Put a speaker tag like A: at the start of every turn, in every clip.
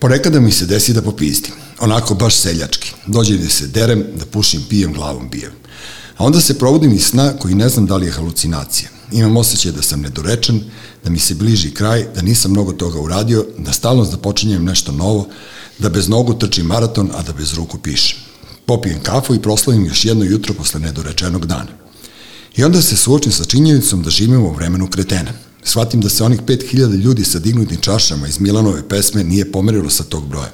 A: Ponekada mi se desi da popizdim, onako baš seljački. Dođe da se derem, da pušim, pijem, glavom bijem. A onda se provodim iz sna koji ne znam da li je halucinacija. Imam osjećaj da sam nedorečen, da mi se bliži kraj, da nisam mnogo toga uradio, da stalno započinjem nešto novo, da bez nogu trčim maraton, a da bez ruku pišem. Popijem kafu i proslavim još jedno jutro posle nedorečenog dana. I onda se suočim sa činjenicom da živimo u vremenu kretena. Shvatim da se onih 5000 ljudi sa dignutim čašama iz Milanove pesme nije pomerilo sa tog broja.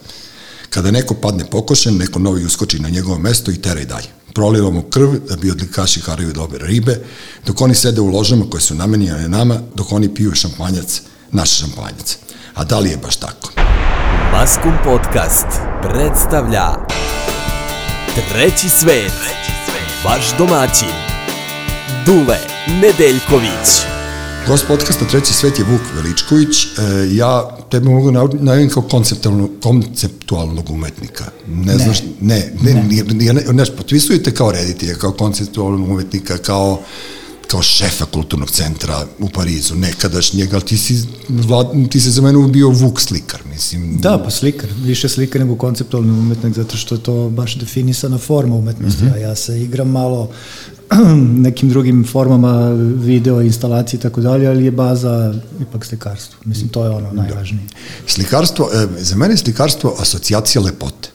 A: Kada neko padne pokošen, neko novi uskoči na njegovo mesto i tera i dalje. Proliva mu krv da bi odlikaši haraju dobre ribe, dok oni sede u ložama koje su namenjene nama, dok oni piju šampanjac, naš šampanjac. A da li je baš tako?
B: Maskum Podcast predstavlja Treći svet, vaš domaćin, Dule Nedeljković.
A: Gost podcasta Treći svet je Vuk Veličković. E, ja tebe mogu najavim kao konceptualno, konceptualnog umetnika. Ne, ne. znaš, ne, ne, ne, ne, ne, ne, potvisujete kao reditelja, kao konceptualnog umetnika, kao kao šefa kulturnog centra u Parizu, nekadašnjeg, ali ti si, vlad, ti si za mene bio Vuk slikar, mislim.
C: Da, pa slikar, više slikar nego konceptualni umetnik, zato što je to baš definisana forma umetnosti, mm -hmm. a ja se igram malo nekim drugim formama video, instalacije i tako dalje, ali je baza ipak slikarstvo. Mislim, to je ono da. najvažnije. Da.
A: Slikarstvo, e, za mene je slikarstvo asocijacija lepote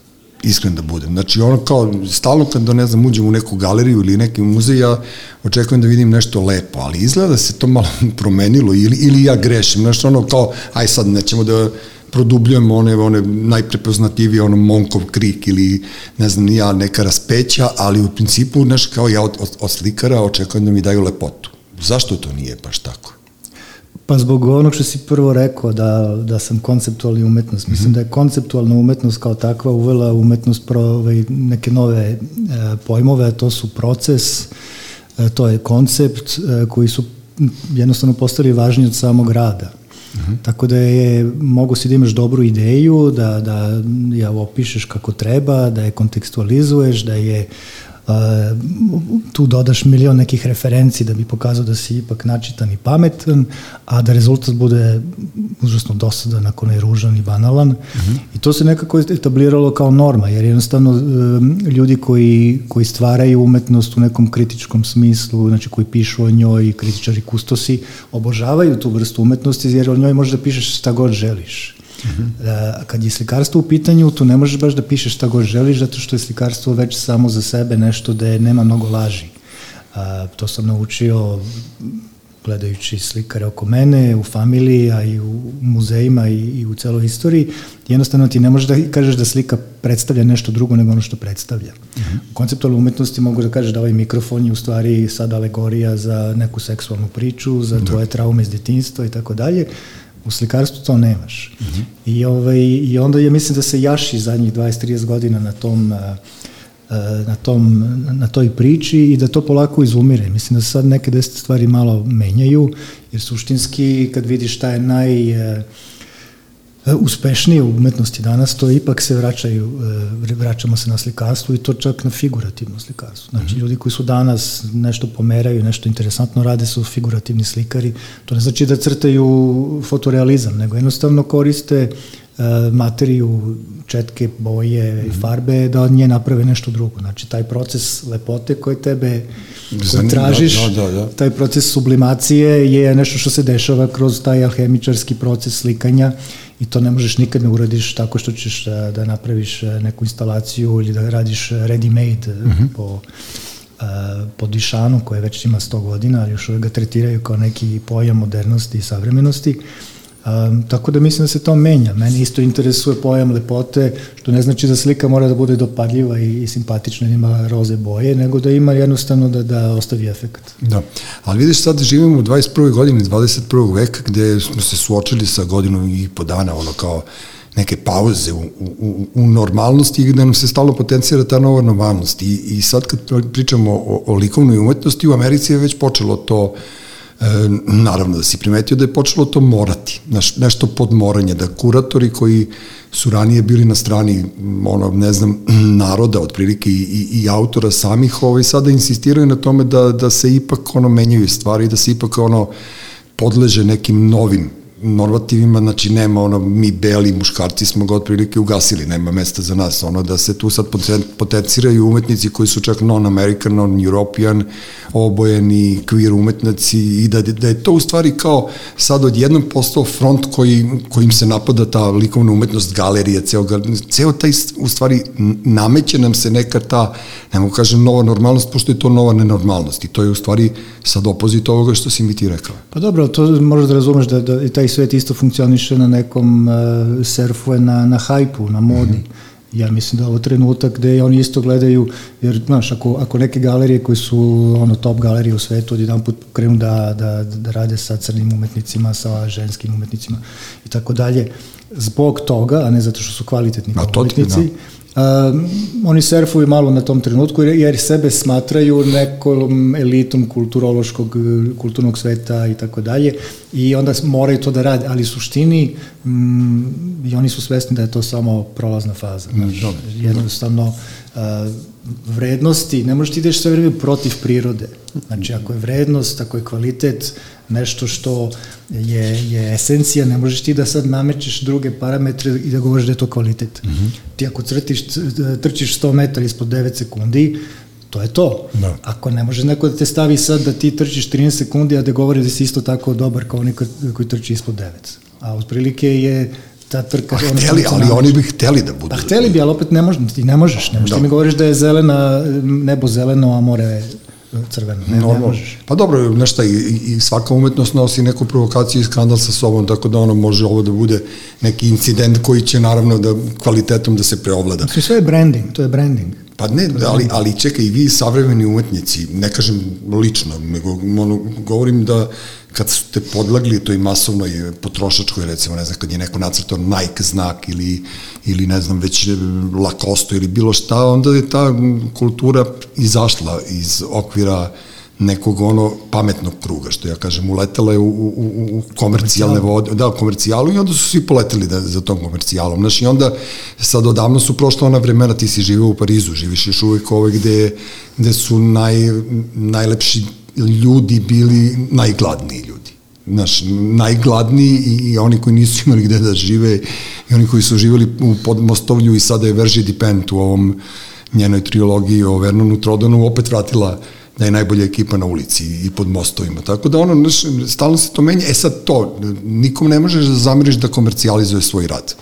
A: iskren da budem. Znači, ono kao, stalno kad, da ne znam, uđem u neku galeriju ili neki muzej, ja očekujem da vidim nešto lepo, ali izgleda da se to malo promenilo ili, ili ja grešim. Znači, ono kao, aj sad, nećemo da produbljujemo one, one najprepoznativije, ono Monkov krik ili ne znam ja, neka raspeća, ali u principu, znaš, kao ja od, od, od slikara očekujem da mi daju lepotu. Zašto to nije baš tako?
C: Pa zbog onog što si prvo rekao da, da sam konceptualni umetnost. Mislim mm -hmm. da je konceptualna umetnost kao takva uvela umetnost pro ovaj, neke nove e, pojmove, a to su proces, e, to je koncept e, koji su jednostavno postali važniji od samog rada. -hmm. Tako da je, mogu si da imaš dobru ideju, da, da ja opišeš kako treba, da je kontekstualizuješ, da je tu dodaš milion nekih referenci da bi pokazao da si ipak načitan i pametan, a da rezultat bude užasno dosadan ako ne ružan i banalan. Mm -hmm. I to se nekako etabliralo kao norma, jer jednostavno ljudi koji, koji stvaraju umetnost u nekom kritičkom smislu, znači koji pišu o njoj, kritičari kustosi, obožavaju tu vrstu umetnosti, jer o njoj možeš da pišeš šta god želiš. Uh -huh. Kad je slikarstvo u pitanju, tu ne možeš baš da pišeš šta god želiš, zato što je slikarstvo već samo za sebe nešto da nema mnogo laži. A, to sam naučio gledajući slikare oko mene, u familiji, a i u muzejima i, i u celoj istoriji, jednostavno ti ne možeš da kažeš da slika predstavlja nešto drugo nego ono što predstavlja. Uh -huh. U konceptualnoj umetnosti mogu da kažeš da ovaj mikrofon je u stvari sad alegorija za neku seksualnu priču, za da. tvoje traume iz detinstva i tako dalje, U slikarstvu to nemaš. Mm -hmm. I, ovaj, I onda ja mislim da se jaši zadnjih 20-30 godina na tom na tom, na toj priči i da to polako izumire. Mislim da se sad neke deset stvari malo menjaju, jer suštinski kad vidiš šta je naj E, uspešnije u umetnosti danas, to ipak se vraćaju, e, vraćamo se na slikarstvo i to čak na figurativno slikarstvo. Znači, -hmm. ljudi koji su danas nešto pomeraju, nešto interesantno rade su figurativni slikari. To ne znači da crtaju fotorealizam, nego jednostavno koriste e, materiju, četke, boje mm -hmm. i mhm. farbe da od nje naprave nešto drugo. Znači, taj proces lepote koji tebe koji tražiš, da, da, da. taj proces sublimacije je nešto što se dešava kroz taj alhemičarski proces slikanja i to ne možeš nikad ne uradiš tako što ćeš da, da napraviš e, neku instalaciju ili da radiš ready made mm -hmm. po uh, po Dišanu koje već ima 100 godina, ali još uvek ga tretiraju kao neki pojam modernosti i savremenosti. Um, tako da mislim da se to menja. Mene isto interesuje pojam lepote, što ne znači da slika mora da bude dopadljiva i, i simpatična, da ima roze boje, nego da ima jednostavno da, da ostavi efekt.
A: Da, ali vidiš sad živimo u 21. godini 21. veka gde smo se suočili sa godinom i po dana, ono kao neke pauze u, u, u normalnosti i nam se stalno potencijera ta nova normalnost. I, i sad kad pričamo o, o likovnoj umetnosti, u Americi je već počelo to uh, naravno da si primetio da je počelo to morati, znaš, nešto podmoranje, da kuratori koji su ranije bili na strani, ono, ne znam, naroda otprilike i, i, i autora samih, ovaj, sada insistiraju na tome da, da se ipak ono menjaju stvari, da se ipak ono podleže nekim novim normativima, znači nema ono, mi beli muškarci smo ga otprilike ugasili, nema mesta za nas, ono da se tu sad potenciraju umetnici koji su čak non-American, non-European, obojeni, queer umetnici i da, da je to u stvari kao sad odjednom postao front koji, kojim se napada ta likovna umetnost, galerija, ceo, ceo taj u stvari nameće nam se neka ta, ne mogu kažem nova normalnost, pošto je to nova nenormalnost i to je u stvari sad opozit ovoga što si mi ti rekao.
C: Pa dobro, to možeš da razumeš da, da i taj svet isto funkcioniše na nekom uh, surfu, na, na hajpu, na modi. Mm -hmm ja mislim da je ovo trenutak gde oni isto gledaju, jer, znaš, ako, ako neke galerije koji su ono, top galerije u svetu od jedan put krenu da, da, da rade sa crnim umetnicima, sa ženskim umetnicima i tako dalje, zbog toga, a ne zato što su kvalitetni umetnici, da Uh, oni surfuju malo na tom trenutku jer sebe smatraju nekom elitom kulturološkog, kulturnog sveta i tako dalje i onda moraju to da rade, ali suštini mm, i oni su svesni da je to samo prolazna faza. Mm, znači, jednostavno uh, vrednosti, ne možeš ti ideš sve vreme protiv prirode. Znači, ako je vrednost, ako je kvalitet nešto što je, je esencija, ne možeš ti da sad namećeš druge parametre i da govoriš da je to kvalitet. Mm -hmm. Ti ako crtiš, trčiš 100 metara ispod 9 sekundi, to je to. Da. Ako ne može neko da te stavi sad da ti trčiš 13 sekundi, a da govori da si isto tako dobar kao oni koji trči ispod 9. A otprilike je ta trka...
A: Pa hteli, ali oni bi hteli da budu.
C: Pa hteli bi, ali opet ne, možeš, ti ne možeš. Ne možeš. Da. Ti mi govoriš da je zelena, nebo zeleno, a more crveno. Ne, ne možeš.
A: Pa dobro, znaš šta, i, i svaka umetnost nosi neku provokaciju i skandal sa sobom, tako da ono može ovo da bude neki incident koji će naravno da kvalitetom da se preovlada.
C: Znači sve je branding, to je branding.
A: Pa ne, ali, ali čekaj, i vi savremeni umetnici, ne kažem lično, nego ono, govorim da kad su te podlagli toj masovnoj potrošačkoj, recimo, ne znam, kad je neko nacrtao Nike znak ili, ili ne znam, već Lacoste ili bilo šta, onda je ta kultura izašla iz okvira nekog ono pametnog kruga, što ja kažem, uletela je u, u, u komercijalne vode, da, komercijalu i onda su svi poleteli da, za tom komercijalom. Znaš, i onda sad odavno su prošla ona vremena, ti si živeo u Parizu, živiš još uvek ove gde, gde su naj, najlepši ljudi bili najgladniji ljudi. Znaš, najgladniji i, i oni koji nisu imali gde da žive i oni koji su živeli u podmostovlju i sada je Verži Dipent u ovom njenoj trilogiji o Vernonu Trodonu opet vratila da je najbolja ekipa na ulici i pod mostovima. Tako da ono, znaš, stalno se to menja. E sad to, nikom ne možeš da zamiriš da komercijalizuje svoj rad.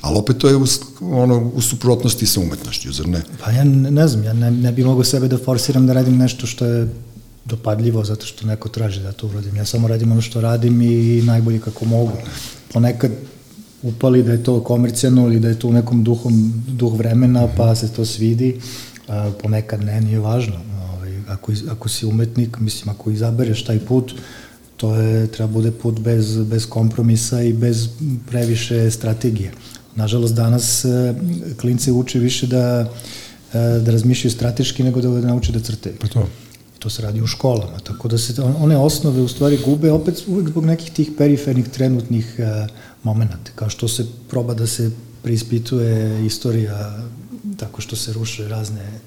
A: Ali opet to je u, ono, u suprotnosti sa umetnošću, zar ne?
C: Pa ja ne, ne znam, ja ne, ne bi mogo sebe da forsiram da radim nešto što je dopadljivo zato što neko traži da to uradim. Ja samo radim ono što radim i najbolje kako mogu. Ponekad upali da je to komercijalno ili da je to u nekom duhom, duh vremena pa se to svidi, ponekad ne, nije važno. Ako, ako si umetnik, mislim, ako izabereš taj put, to je, treba bude put bez, bez kompromisa i bez previše strategije. Nažalost, danas e, klince uče više da, e, da razmišljaju strateški nego da nauče da crtaju.
A: Pa to
C: to se radi u školama, tako da se one osnove u stvari gube opet uvek zbog nekih tih perifernih trenutnih uh, momenta, kao što se proba da se preispituje istorija tako što se ruše razne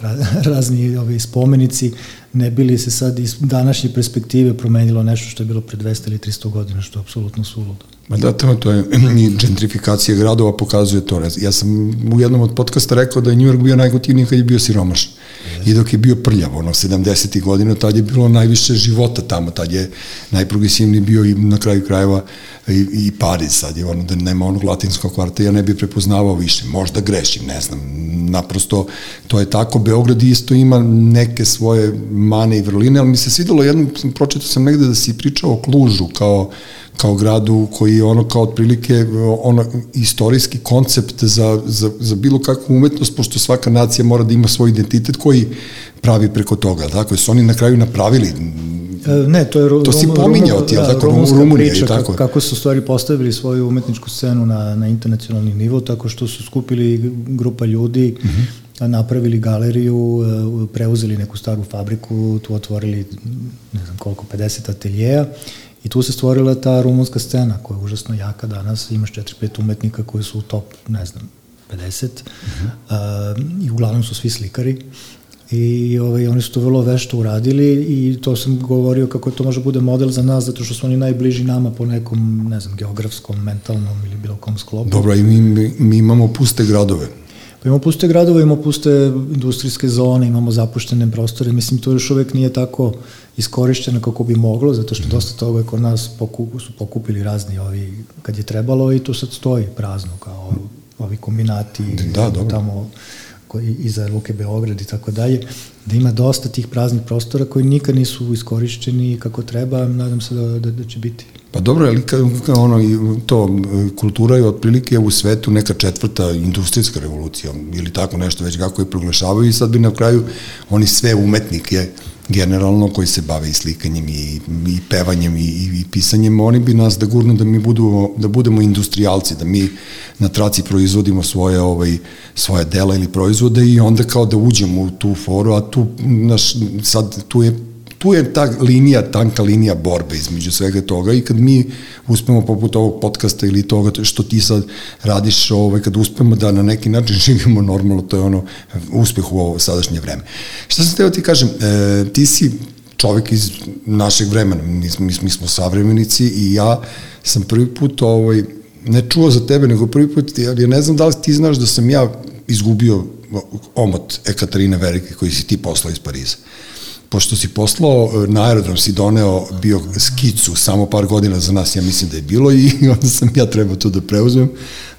C: razni ovi spomenici, ne bili se sad iz današnje perspektive promenilo nešto što je bilo pre 200 ili 300 godina, što je apsolutno suludo.
A: Ma da, to, to je, i gentrifikacija gradova pokazuje to. Ja sam u jednom od podcasta rekao da je New York bio najgotivniji kad je bio siromašan. I dok je bio prljav, ono, 70. godina, tad je bilo najviše života tamo, tad je najprogresivniji bio i na kraju krajeva i, i Pariz, sad je ono da nema onog latinskog kvarta, ja ne bi prepoznavao više, možda grešim, ne znam, naprosto to je tako, Beograd isto ima neke svoje mane i vrline, ali mi se svidelo, jednom pročetao sam negde da si pričao o Klužu kao kao gradu koji je ono kao otprilike ono istorijski koncept za, za, za bilo kakvu umetnost, pošto svaka nacija mora da ima svoj identitet koji pravi preko toga, tako? Su oni na kraju napravili
C: e, Ne, to je
A: to si pominjao ti, da, tako, Rumunija priča, tako.
C: Kako, kako su stvari postavili svoju umetničku scenu na, na internacionalni nivo, tako što su skupili grupa ljudi, uh mhm. -huh. napravili galeriju, e, preuzeli neku staru fabriku, tu otvorili ne znam koliko, 50 ateljeja I tu se stvorila ta rumunska scena koja je užasno jaka danas, imaš 4-5 umetnika koji su u top, ne znam, 50 uh -huh. uh, i uglavnom su svi slikari i ovaj, oni su to vrlo vešto uradili i to sam govorio kako to može bude model za nas zato što su oni najbliži nama po nekom, ne znam, geografskom, mentalnom ili bilo kom sklopu.
A: Dobro, i mi, mi, mi imamo puste gradove.
C: Pa imamo puste gradove, imamo puste industrijske zone, imamo zapuštene prostore, mislim to još uvek nije tako iskorišćeno kako bi moglo, zato što dosta toga je kod nas pokup, su pokupili razni ovi, kad je trebalo i to sad stoji prazno kao ovi kombinati
A: da, dobro.
C: tamo koji, iza Luke Beograd i tako dalje, da ima dosta tih praznih prostora koji nikad nisu iskorišćeni kako treba, nadam se da, da, da će biti.
A: Pa dobro, ali ka, ka ono, to, kultura je otprilike u svetu neka četvrta industrijska revolucija, ili tako nešto već kako je proglašavaju i sad bi na kraju oni sve umetnike generalno koji se bave i slikanjem i, i pevanjem i, i, pisanjem, oni bi nas da gurnu da mi budu, da budemo industrijalci, da mi na traci proizvodimo svoje, ovaj, svoje dela ili proizvode i onda kao da uđemo u tu foru, a tu, naš, sad, tu je tu je ta linija, tanka linija borbe između svega toga i kad mi uspemo poput ovog podcasta ili toga što ti sad radiš, ovaj, kad uspemo da na neki način živimo normalno, to je ono uspeh u ovo sadašnje vreme. Šta sam teo ti kažem, e, ti si čovek iz našeg vremena, mi, mi, mi smo savremenici i ja sam prvi put ovaj, ne čuo za tebe, nego prvi put, ja ne znam da li ti znaš da sam ja izgubio omot Ekaterine Verike koji si ti poslao iz Pariza pošto si poslao e, na aerodrom, si doneo bio skicu samo par godina za nas, ja mislim da je bilo i onda sam ja trebao to da preuzmem,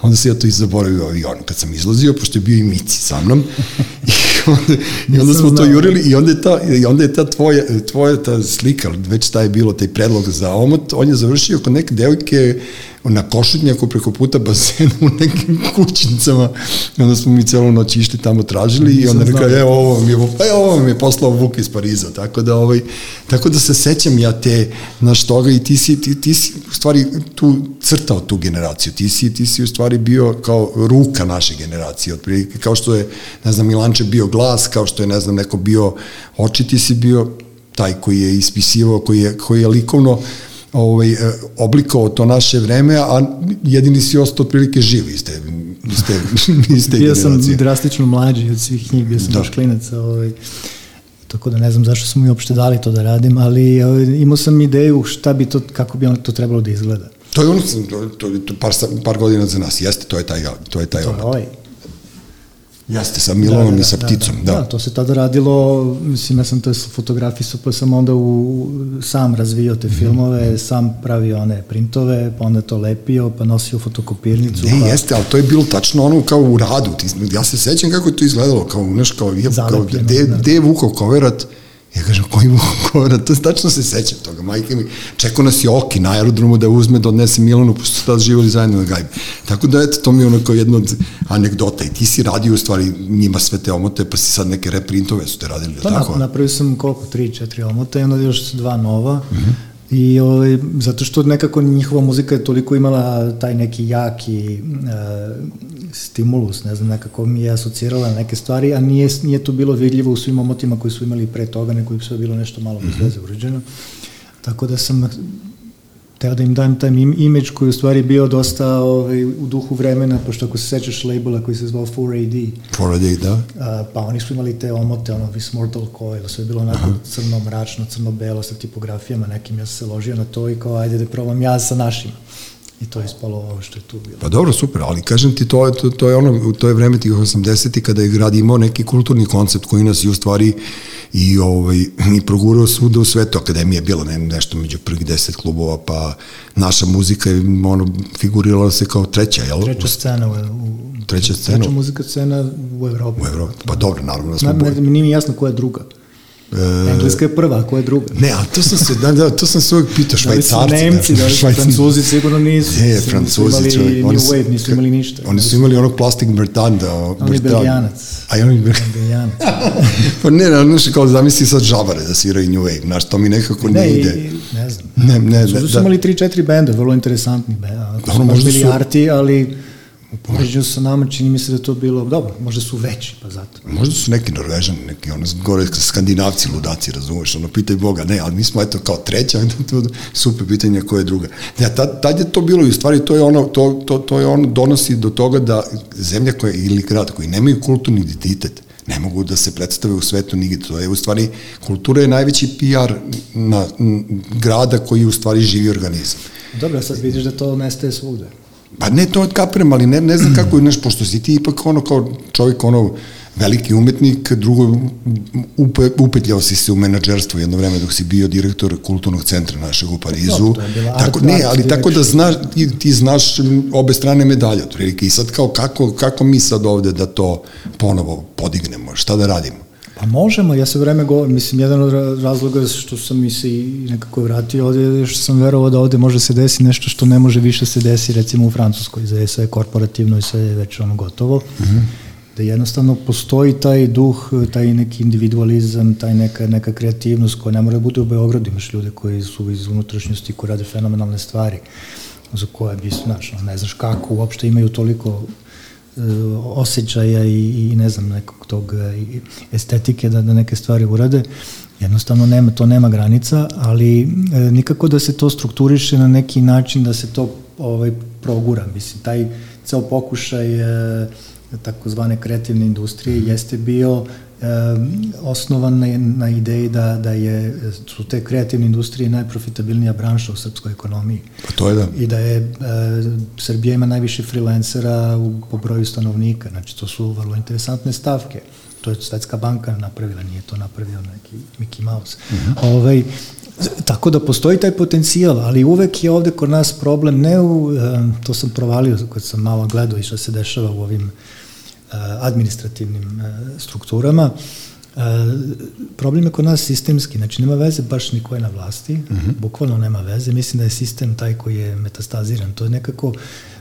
A: onda se ja to i zaboravio avion kad sam izlazio, pošto je bio i Mici sa mnom i onda, i onda smo to jurili i onda je ta, i onda je ta tvoja, tvoja ta slika, već taj je bilo taj predlog za omot, on je završio kod neke devojke na košutnjaku preko puta basena u nekim kućnicama. I onda smo mi celu noć išli tamo tražili i onda rekao, evo ovo mi je, e, ovo mi je poslao Vuk iz Pariza, tako da, ovaj, tako da se sećam ja te, naš toga i ti si, ti, ti si u stvari tu crtao tu generaciju, ti si, ti si u stvari bio kao ruka naše generacije, otprilike, kao što je, ne znam, Milanče bio glas, kao što je, ne znam, neko bio oči, ti si bio taj koji je ispisivao, koji je, koji je likovno ovaj, e, oblikovao to naše vreme, a jedini si ostao otprilike živ iz te, iz te, iz te
C: Bio sam drastično mlađi od svih njih, bio sam da. baš klinac, ovaj, tako da ne znam zašto smo mi uopšte dali to da radim, ali ovaj, imao sam ideju šta bi to, kako bi on to trebalo da izgleda.
A: To je ono, to, to, to par, par godina za nas, jeste, to je taj, to je taj
C: to je ovaj,
A: Jeste, sa Milonom da, da, i sa da, pticom, da,
C: da. Da, to se tada radilo, mislim, ja sam to fotografisao, pa sam onda u, sam razvio te filmove, mm. sam pravio one printove, pa onda to lepio, pa nosio fotokopirnicu.
A: Ne,
C: pa...
A: jeste, ali to je bilo tačno ono kao u radu. Ja se sećam kako je to izgledalo, kao, znaš, kao, je, kao, de, da. de Vukov koverat, Ja kažem, koji Vukovara, to tačno se sećam toga, majke mi, čekao nas je Oki na aerodromu da uzme, da odnese Milanu, pošto su tada živali zajedno na gajbi. Tako da, eto, to mi je ono kao jedna od anegdota. I ti si radio u stvari njima sve te omote, pa si sad neke reprintove su te radili,
C: pa,
A: tako?
C: Pa napravio sam koliko, tri, četiri omote i onda još dva nova, mm -hmm I ovaj, zato što nekako njihova muzika je toliko imala taj neki jaki e, stimulus, ne znam, nekako mi je asocirala neke stvari, a nije, nije to bilo vidljivo u svim omotima koji su imali pre toga, neko je sve bilo nešto malo bez mhm. veze uređeno. Tako da sam teo da im dam taj image koji u stvari bio dosta ovaj, u duhu vremena, pošto ako se sećaš labela koji se zvao 4AD.
A: 4AD, da.
C: A, pa oni su imali te omote, ono, This Mortal Coil, sve je bilo onako Aha. crno, mračno, crno-belo sa tipografijama nekim, ja sam se ložio na to i kao, ajde da probam ja sa našim. I to je ispalo ovo što je tu bilo.
A: Pa dobro, super, ali kažem ti, to je, to, to je ono, to je vreme tih 80 kada je grad imao neki kulturni koncept koji nas i u stvari i, ovaj, i progurao svuda u svetu. Akademija je bila ne, nešto među prvih deset klubova, pa naša muzika je ono, figurirala se kao treća, jel?
C: Treća scena u, u
A: treća scena.
C: Treća muzika scena u Evropi.
A: U Evropi, pa dobro, naravno da smo
C: bolji. Nije mi jasno koja je druga. E, Engleska je prva, a koja je druga?
A: Ne, a to sam se, da, da, to sam se uvijek pitao, švajcarci. Da
C: li su Nemci, da su Francuzi, sigurno nisu.
A: Ne, Francuzi,
C: nisu imali New Wave, nisu imali ništa.
A: Oni su imali onog Plastic Bertanda.
C: On je Belgijanac.
A: A i on je Belgijanac. pa ne, ne, znaš, kao zamisli sad žabare da sviraju New Wave, znaš, to mi nekako ne, ne ide.
C: Ne znam.
A: Ne, ne,
C: da, su imali 3-4 benda, vrlo interesantni benda. Dobro, možda su... arti, ali U poređenju sa nama čini mi se da to bilo, dobro, možda su veći, pa zato.
A: Možda su neki Norvežani, neki ono, gore skandinavci, ludaci, razumeš, ono, pitaj Boga, ne, ali mi smo eto kao treća, super pitanje koja je druga. Ja, tad, tad je to bilo i u stvari to je ono, to, to, to je ono donosi do toga da zemlja koja, ili grad koji nemaju kulturni identitet, Ne mogu da se predstave u svetu nigde. To je u stvari, kultura je najveći PR na, na grada koji u stvari živi organizam.
C: Dobro, sad vidiš da to nestaje svugde.
A: Pa ne to kapiram, ali ne, ne znam kako je, nešto, pošto si ti ipak ono kao čovjek ono, veliki umetnik, drugo upe, upetljao si se u menadžerstvo jedno vreme dok si bio direktor kulturnog centra našeg u Parizu.
C: to je bila
A: tako,
C: art-
A: ne,
C: art
A: ali tako da znaš, ti, ti znaš obe strane medalje, otprilike. I sad kao kako, kako mi sad ovde da to ponovo podignemo, šta da radimo?
C: Pa možemo, ja se vreme govorim, mislim, jedan od ra- razloga što sam mi se i nekako vratio ovde je što sam verovao da ovde može se desi nešto što ne može više se desi recimo u Francuskoj, za sve je korporativno i sve je već ono gotovo. Mm -hmm. Da jednostavno postoji taj duh, taj neki individualizam, taj neka, neka kreativnost koja ne mora da bude u Beogradu, imaš ljude koji su iz unutrašnjosti, koji rade fenomenalne stvari za koje bi, znaš, ne znaš kako uopšte imaju toliko osjećaja i, i ne znam nekog tog e, i estetike da, da neke stvari urade. Jednostavno nema, to nema granica ali e, nikako da se to strukturiše na neki način da se to ovaj, progura. Mislim taj ceo pokušaj e, takozvane kreativne industrije jeste bio osnovan na, na ideji da, da je, su te kreativne industrije najprofitabilnija branša u srpskoj ekonomiji
A: Pa to je da.
C: i da je e, Srbija ima najviše freelancera u, po broju stanovnika, znači to su vrlo interesantne stavke. To je Svetska banka napravila, nije to napravio neki Mickey Mouse. Mm -hmm. ovaj, tako da postoji taj potencijal, ali uvek je ovde kod nas problem, ne u, e, to sam provalio kad sam malo gledao i šta se dešava u ovim e, administrativnim e, strukturama, E, problem je kod nas sistemski, znači nema veze baš ni ko je na vlasti, mm -hmm. bukvalno nema veze, mislim da je sistem taj koji je metastaziran, to je nekako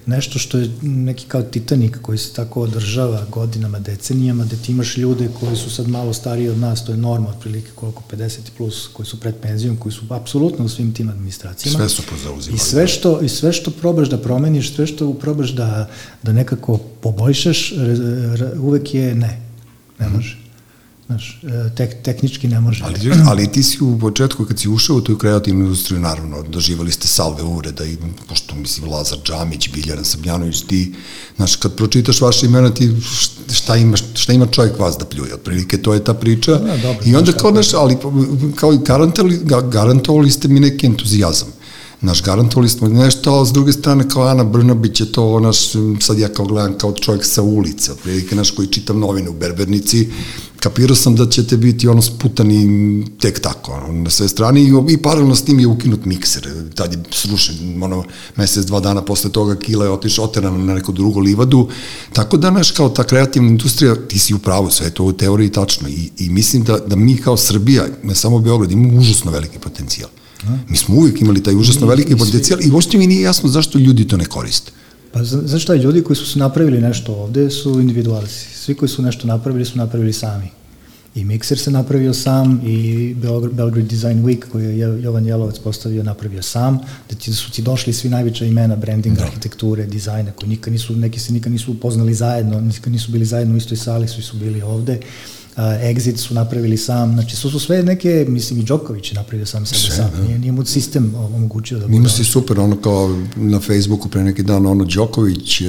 C: nešto što je neki kao titanik koji se tako održava godinama, decenijama, da ti imaš ljude koji su sad malo stariji od nas, to je norma otprilike koliko 50 plus, koji su pred penzijom, koji su apsolutno u svim tim administracijama.
A: Sve su pozauzimali.
C: I sve što, i sve što probaš da promeniš, sve što probaš da, da nekako poboljšaš, uvek je ne, ne može. Znaš, e, tek, tehnički ne može.
A: Ali, ali ti si u početku, kad si ušao u tu kreativnu industriju, naravno, doživali ste salve uvreda i, pošto, mislim, Lazar Džamić, Biljaran Sabljanović, ti, znaš, kad pročitaš vaše imena, ti šta ima, šta ima čovjek vas da pljuje, otprilike, to je ta priča.
C: Da, dobro,
A: I onda kao, znaš, ali kao i garantovali, garantovali ste mi neki entuzijazam. Naš, garantovali smo nešto, a s druge strane kao Ana Brnabić je to, naš, sad ja kao gledam kao čovjek sa ulice, otprilike, naš, koji čitam novine u Berbernici, kapirao sam da ćete biti ono sputani tek tako, ono, na sve strane i, i paralelno s tim je ukinut mikser, tad je srušen, ono, mesec, dva dana posle toga Kila je otišao oteran na neku drugu livadu, tako da, naš, kao ta kreativna industrija, ti si u pravu, sve to u teoriji tačno i, i mislim da, da mi kao Srbija, ne samo Beograd, imamo užasno veliki potencijal. Mi smo uvijek imali taj užasno veliki potencijal i uopšte mi nije jasno zašto ljudi to ne koriste.
C: Pa znaš šta, ljudi koji su napravili nešto ovde su individualci. Svi koji su nešto napravili su napravili sami. I Mixer se napravio sam i Belgrade, Belgrade Design Week koji je Jo- Jovan Jelovac postavio napravio sam, da ti su ti došli svi najveća imena brandinga, arhitekture, dizajna koji nikad nisu, neki se nikad nisu upoznali zajedno, nikad nisu bili zajedno u istoj sali, svi su bili ovde. Uh, Exit su napravili sam, znači su su sve neke, mislim i Đoković je napravio sam sebe sam,
A: da.
C: nije, nije mu sistem omogućio da bude
A: Ima si super, ono kao na Facebooku pre neki dan, ono Đoković, e,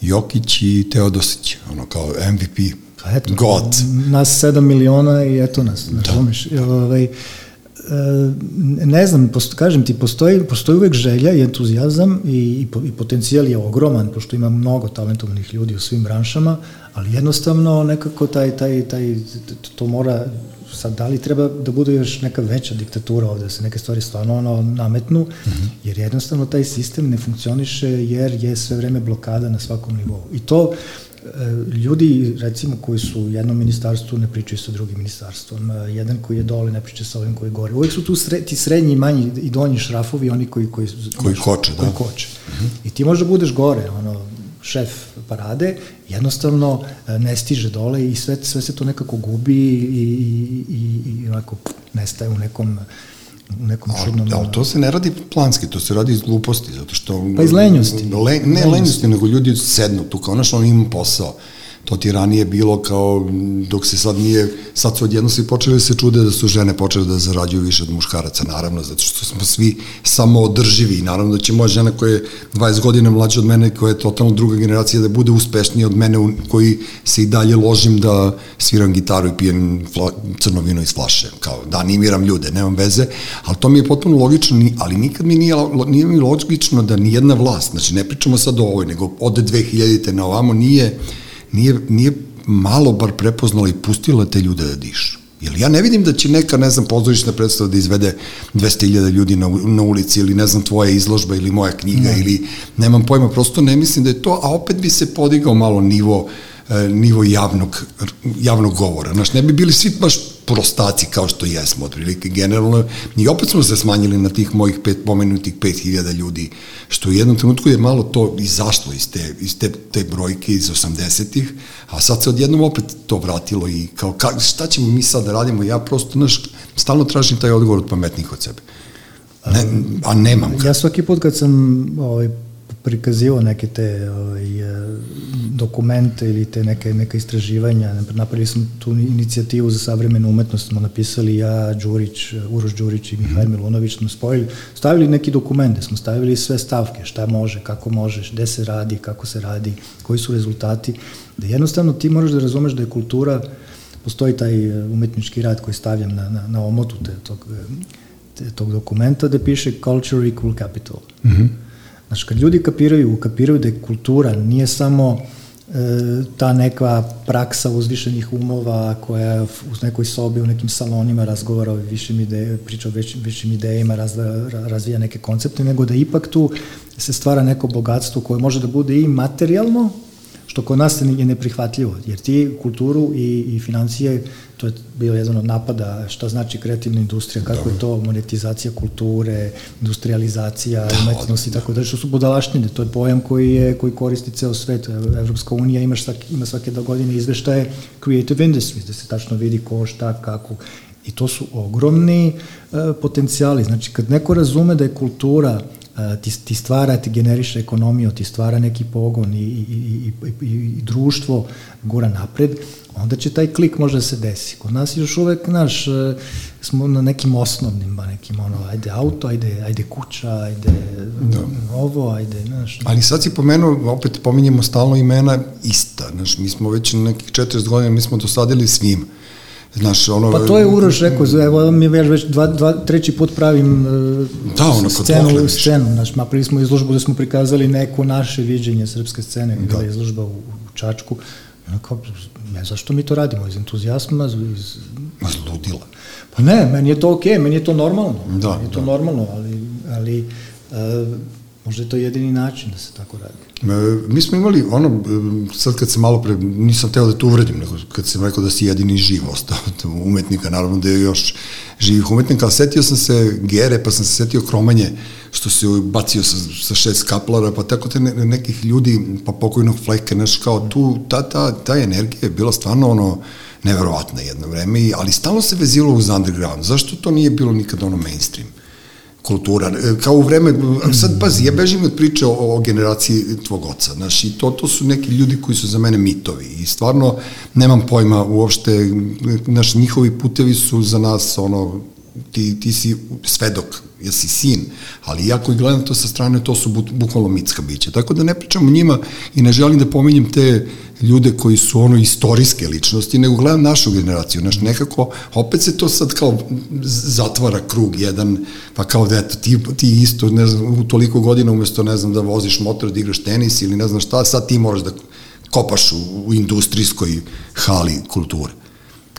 A: Jokić i Teodosić, ono kao MVP.
C: Pa eto,
A: God.
C: nas 7 miliona i eto nas, da. umeš. Ovaj, e, ne znam, posto, kažem ti, postoji, postoji uvek želja i entuzijazam i, i, po- i potencijal je ogroman, pošto ima mnogo talentovnih ljudi u svim branšama, ali jednostavno nekako taj, taj, taj, to mora, sad da li treba da bude još neka veća diktatura ovde, da se neke stvari stvarno ono nametnu, mm -hmm. jer jednostavno taj sistem ne funkcioniše jer je sve vreme blokada na svakom nivou. I to e, ljudi recimo koji su u jednom ministarstvu ne pričaju sa drugim ministarstvom, jedan koji je dole ne priča sa ovim koji je gore. Uvek su tu sre, ti srednji, manji i donji šrafovi, oni koji koji
A: Koji koče,
C: koji
A: da.
C: koče. Mm -hmm. I ti možda budeš gore, ono šef parade, jednostavno e, ne stiže dole i sve, sve se to nekako gubi i, i, i, i onako pff, nestaje u nekom u nekom čudnom...
A: Ali, ali to se ne radi planski, to se radi iz gluposti, zato što...
C: Pa iz lenjosti.
A: Le, ne
C: Lenjosti.
A: lenjosti, nego ljudi sednu tu, kao znaš, on ima posao. To ti ranije bilo kao, dok se sad nije, sad su odjedno svi počeli da se čude da su žene počele da zarađuju više od muškaraca, naravno, zato što smo svi samo održivi i naravno da će moja žena koja je 20 godina mlađa od mene, koja je totalno druga generacija, da bude uspešnija od mene, koji se i dalje ložim da sviram gitaru i pijem fla, crno vino iz flaše, kao da animiram ljude, nemam veze, ali to mi je potpuno logično, ali nikad mi nije, nije mi logično da ni jedna vlast, znači ne pričamo sad o ovoj, nego od 2000-te na ovamo nije nije, nije malo bar prepoznala i pustila te ljude da dišu. Jer ja ne vidim da će neka, ne znam, pozorišna predstava da izvede 200.000 ljudi na, na ulici ili ne znam, tvoja izložba ili moja knjiga ne. ili nemam pojma, prosto ne mislim da je to, a opet bi se podigao malo nivo e, nivo javnog, javnog govora. Znaš, ne bi bili svi baš prostaci kao što jesmo, otprilike generalno, i opet smo se smanjili na tih mojih pet, pomenutih 5000 ljudi, što u jednom trenutku je malo to izašlo iz te, iz te, te brojke iz 80-ih, a sad se odjednom opet to vratilo i kao, ka, šta ćemo mi sad da radimo, ja prosto, znaš, stalno tražim taj odgovor od pametnih od sebe. Ne, a nemam
C: ga. Ja svaki put kad sam ovaj, prikazivao neke te ovaj, dokumente ili te neke, neke istraživanja. Napravili smo tu inicijativu za savremenu umetnost, smo napisali ja, Đurić, Uroš Đurić i Mihajl Milunović, smo spojili, stavili neki dokumente, smo stavili sve stavke, šta može, kako možeš, gde se radi, kako se radi, koji su rezultati, da jednostavno ti moraš da razumeš da je kultura, postoji taj umetnički rad koji stavljam na, na, na omotu te, tog, te, tog dokumenta da piše Culture Equal Capital. Mm -hmm. Znači, kad ljudi kapiraju, kapiraju da je kultura nije samo e, ta neka praksa uzvišenih umova koja u nekoj sobi, u nekim salonima razgovara o višim ideje, priča o višim, višim idejima, raz, razvija neke koncepte, nego da ipak tu se stvara neko bogatstvo koje može da bude i materijalno, što kod nas je neprihvatljivo, jer ti kulturu i, i financije, to je bio jedan od napada šta znači kreativna industrija, kako Dobre. je to monetizacija kulture, industrializacija, da, umetnosti i tako da, što su budalaštine, to je pojam koji, je, koji koristi ceo svet. Evropska unija ima, svaki, ima svake da godine izveštaje Creative Industries, da se tačno vidi ko, šta, kako, I to su ogromni e, potencijali. Znači, kad neko razume da je kultura ti, ti stvara, ti generiše ekonomiju, ti stvara neki pogon i, i, i, i, i društvo gura napred, onda će taj klik možda se desi. Kod nas još uvek, naš, e, smo na nekim osnovnim, ba nekim ono, ajde auto, ajde, ajde kuća, ajde da. ovo, ajde, znaš.
A: Ali sad si pomenuo, opet pominjemo stalno imena ista, znaš, mi smo već na nekih 40 godina, mi smo dosadili svima.
C: Znaš, ono... Pa to je Uroš rekao, evo mi već, već dva, dva, treći put pravim uh, da, ono, scenu, scenu, znaš, napravili smo izložbu da smo prikazali neko naše viđenje srpske scene, da. bila izložba u, u Čačku, kao, ne, zašto mi to radimo, iz entuzijasma, iz...
A: Ma ludila.
C: Pa ne, meni je to okej, okay, meni je to normalno, da, meni je to da. normalno, ali, ali uh, Možda je to jedini način da se tako radi.
A: E, mi smo imali, ono, e, sad kad se malo pre, nisam teo da te uvredim, nego kad sam rekao da si jedini živ ostao umetnika, naravno da je još živih umetnika, ali setio sam se Gere, pa sam se setio Kromanje, što se bacio sa, sa šest kaplara, pa tako te ne, nekih ljudi, pa pokojnog Fleke, znaš, kao tu, ta, ta, ta energija je bila stvarno ono, neverovatna jedno vreme, ali stalno se vezilo uz underground. Zašto to nije bilo nikad ono mainstream? Kultura. E, kao u vreme, sad pazi, ja bežim od priče o, o generaciji tvog oca, znaš, i to, to su neki ljudi koji su za mene mitovi i stvarno nemam pojma uopšte, znaš, njihovi putevi su za nas, ono, ti, ti si svedok, jesi sin, ali ja koji gledam to sa strane, to su bukvalno mitska bića. Tako da ne pričam o njima i ne želim da pominjem te ljude koji su ono istorijske ličnosti, nego gledam našu generaciju. Znaš, nekako, opet se to sad kao zatvara krug jedan, pa kao da eto, ti, ti isto, ne znam, u toliko godina umesto, ne znam, da voziš motor, da igraš tenis ili ne znam šta, sad ti moraš da kopaš u, u industrijskoj hali kulture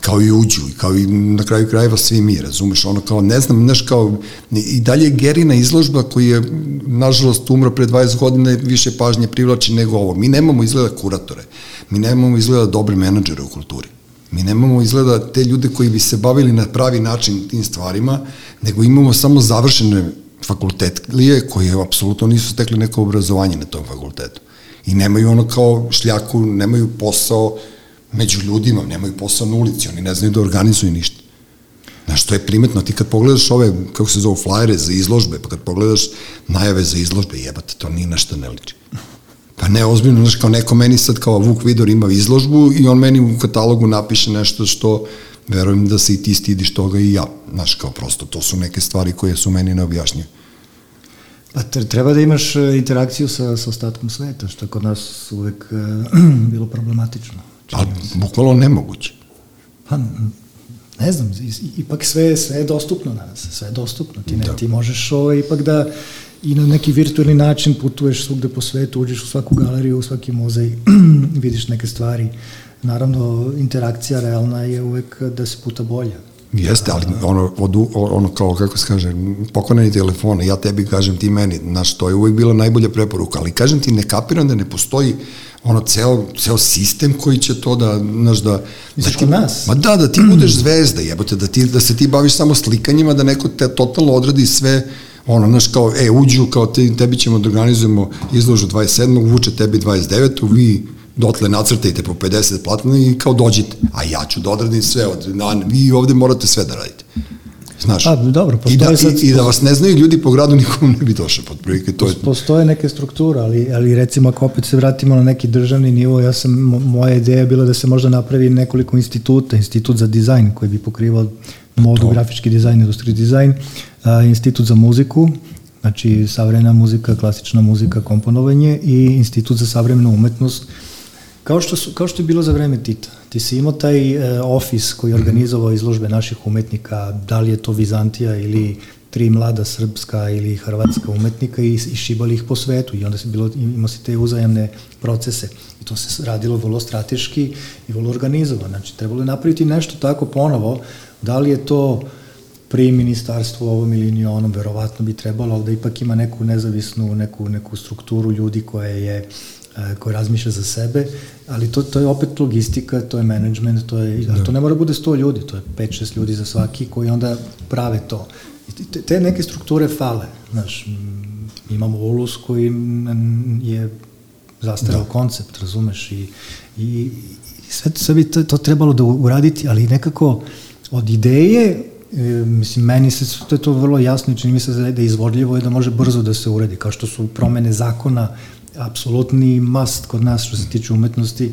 A: kao i uđu, kao i na kraju krajeva svi mi, razumeš, ono kao, ne znam, znaš, kao, i dalje Gerina izložba koji je, nažalost, umro pre 20 godina, više pažnje privlači nego ovo. Mi nemamo izgleda kuratore, mi nemamo izgleda dobre menadžere u kulturi. Mi nemamo izgleda te ljude koji bi se bavili na pravi način tim stvarima, nego imamo samo završene fakultetlije koje apsolutno nisu stekli neko obrazovanje na tom fakultetu. I nemaju ono kao šljaku, nemaju posao, među ljudima, nemaju posao na ulici, oni ne znaju da organizuju ništa. Znaš, to je primetno, ti kad pogledaš ove, kako se zove, flajere za izložbe, pa kad pogledaš najave za izložbe, jebate, to ni na šta ne liči. Pa ne, ozbiljno, znaš, kao neko meni sad kao Vuk Vidor ima izložbu i on meni u katalogu napiše nešto što verujem da se i ti stidiš toga i ja. Znaš, kao prosto, to su neke stvari koje su meni neobjašnjive.
C: Pa treba da imaš e, interakciju sa, sa ostatkom sveta, što kod nas uvek uh, bilo problematično.
A: Pa, bukvalo nemoguće.
C: Pa, ne znam, ipak sve, sve je dostupno danas, sve je dostupno. Ti, ne, da. ti možeš ovaj, ipak da i na neki virtualni način putuješ svugde po svetu, uđeš u svaku galeriju, u svaki muzej, vidiš neke stvari. Naravno, interakcija realna je uvek da se puta bolja.
A: Jeste, ali ono, od, ono kao, kako se kaže, pokonani telefon, ja tebi kažem, ti meni, znaš, to je uvek bila najbolja preporuka, ali kažem ti, ne kapiram da ne postoji ono ceo, ceo sistem koji će to da, znaš, da...
C: Misliš da ti, nas?
A: Ma da, da ti budeš zvezda, jebote, da, ti, da se ti baviš samo slikanjima, da neko te totalno odradi sve, ono, znaš, kao, e, uđu, kao te, tebi ćemo da organizujemo izložu 27. vuče tebi 29. vi dotle nacrtajte po 50 platna i kao dođite, a ja ću da odradim sve, od, na, vi ovde morate sve da radite. Znaš,
C: a, dobro,
A: i da, sad, i, i da vas ne znaju ljudi po gradu, nikom ne bi došao pod prilike. To je...
C: Postoje neke strukture, ali, ali recimo ako opet se vratimo na neki državni nivo, ja sam, moja ideja je bila da se možda napravi nekoliko instituta, institut za dizajn koji bi pokrivao modu, grafički dizajn, industrijski dizajn, a, institut za muziku, znači savremena muzika, klasična muzika, komponovanje i institut za savremenu umetnost, Kao što, su, kao što je bilo za vreme Tita. Ti si imao taj e, ofis koji je organizovao izložbe naših umetnika, da li je to Vizantija ili tri mlada srpska ili hrvatska umetnika i, i šibali ih po svetu i onda se bilo, imao si te uzajamne procese i to se radilo vrlo strateški i vrlo organizovano. Znači, trebalo je napraviti nešto tako ponovo, da li je to pri ministarstvu ovom ili onom, verovatno bi trebalo, ali da ipak ima neku nezavisnu, neku, neku strukturu ljudi koje je E, koji razmišlja za sebe, ali to, to je opet logistika, to je management, to je, da. to ne mora bude 100 ljudi, to je 5-6 ljudi za svaki koji onda prave to. I te, te neke strukture fale, znaš, imamo ulus koji je zastarao da. koncept, razumeš, i, i, i sve, sve bi to, to trebalo da uraditi, ali nekako od ideje E, mislim, meni se to je to vrlo jasno i čini mi se da je izvodljivo i da može brzo da se uredi, kao što su promene zakona apsolutni must kod nas što se tiče umetnosti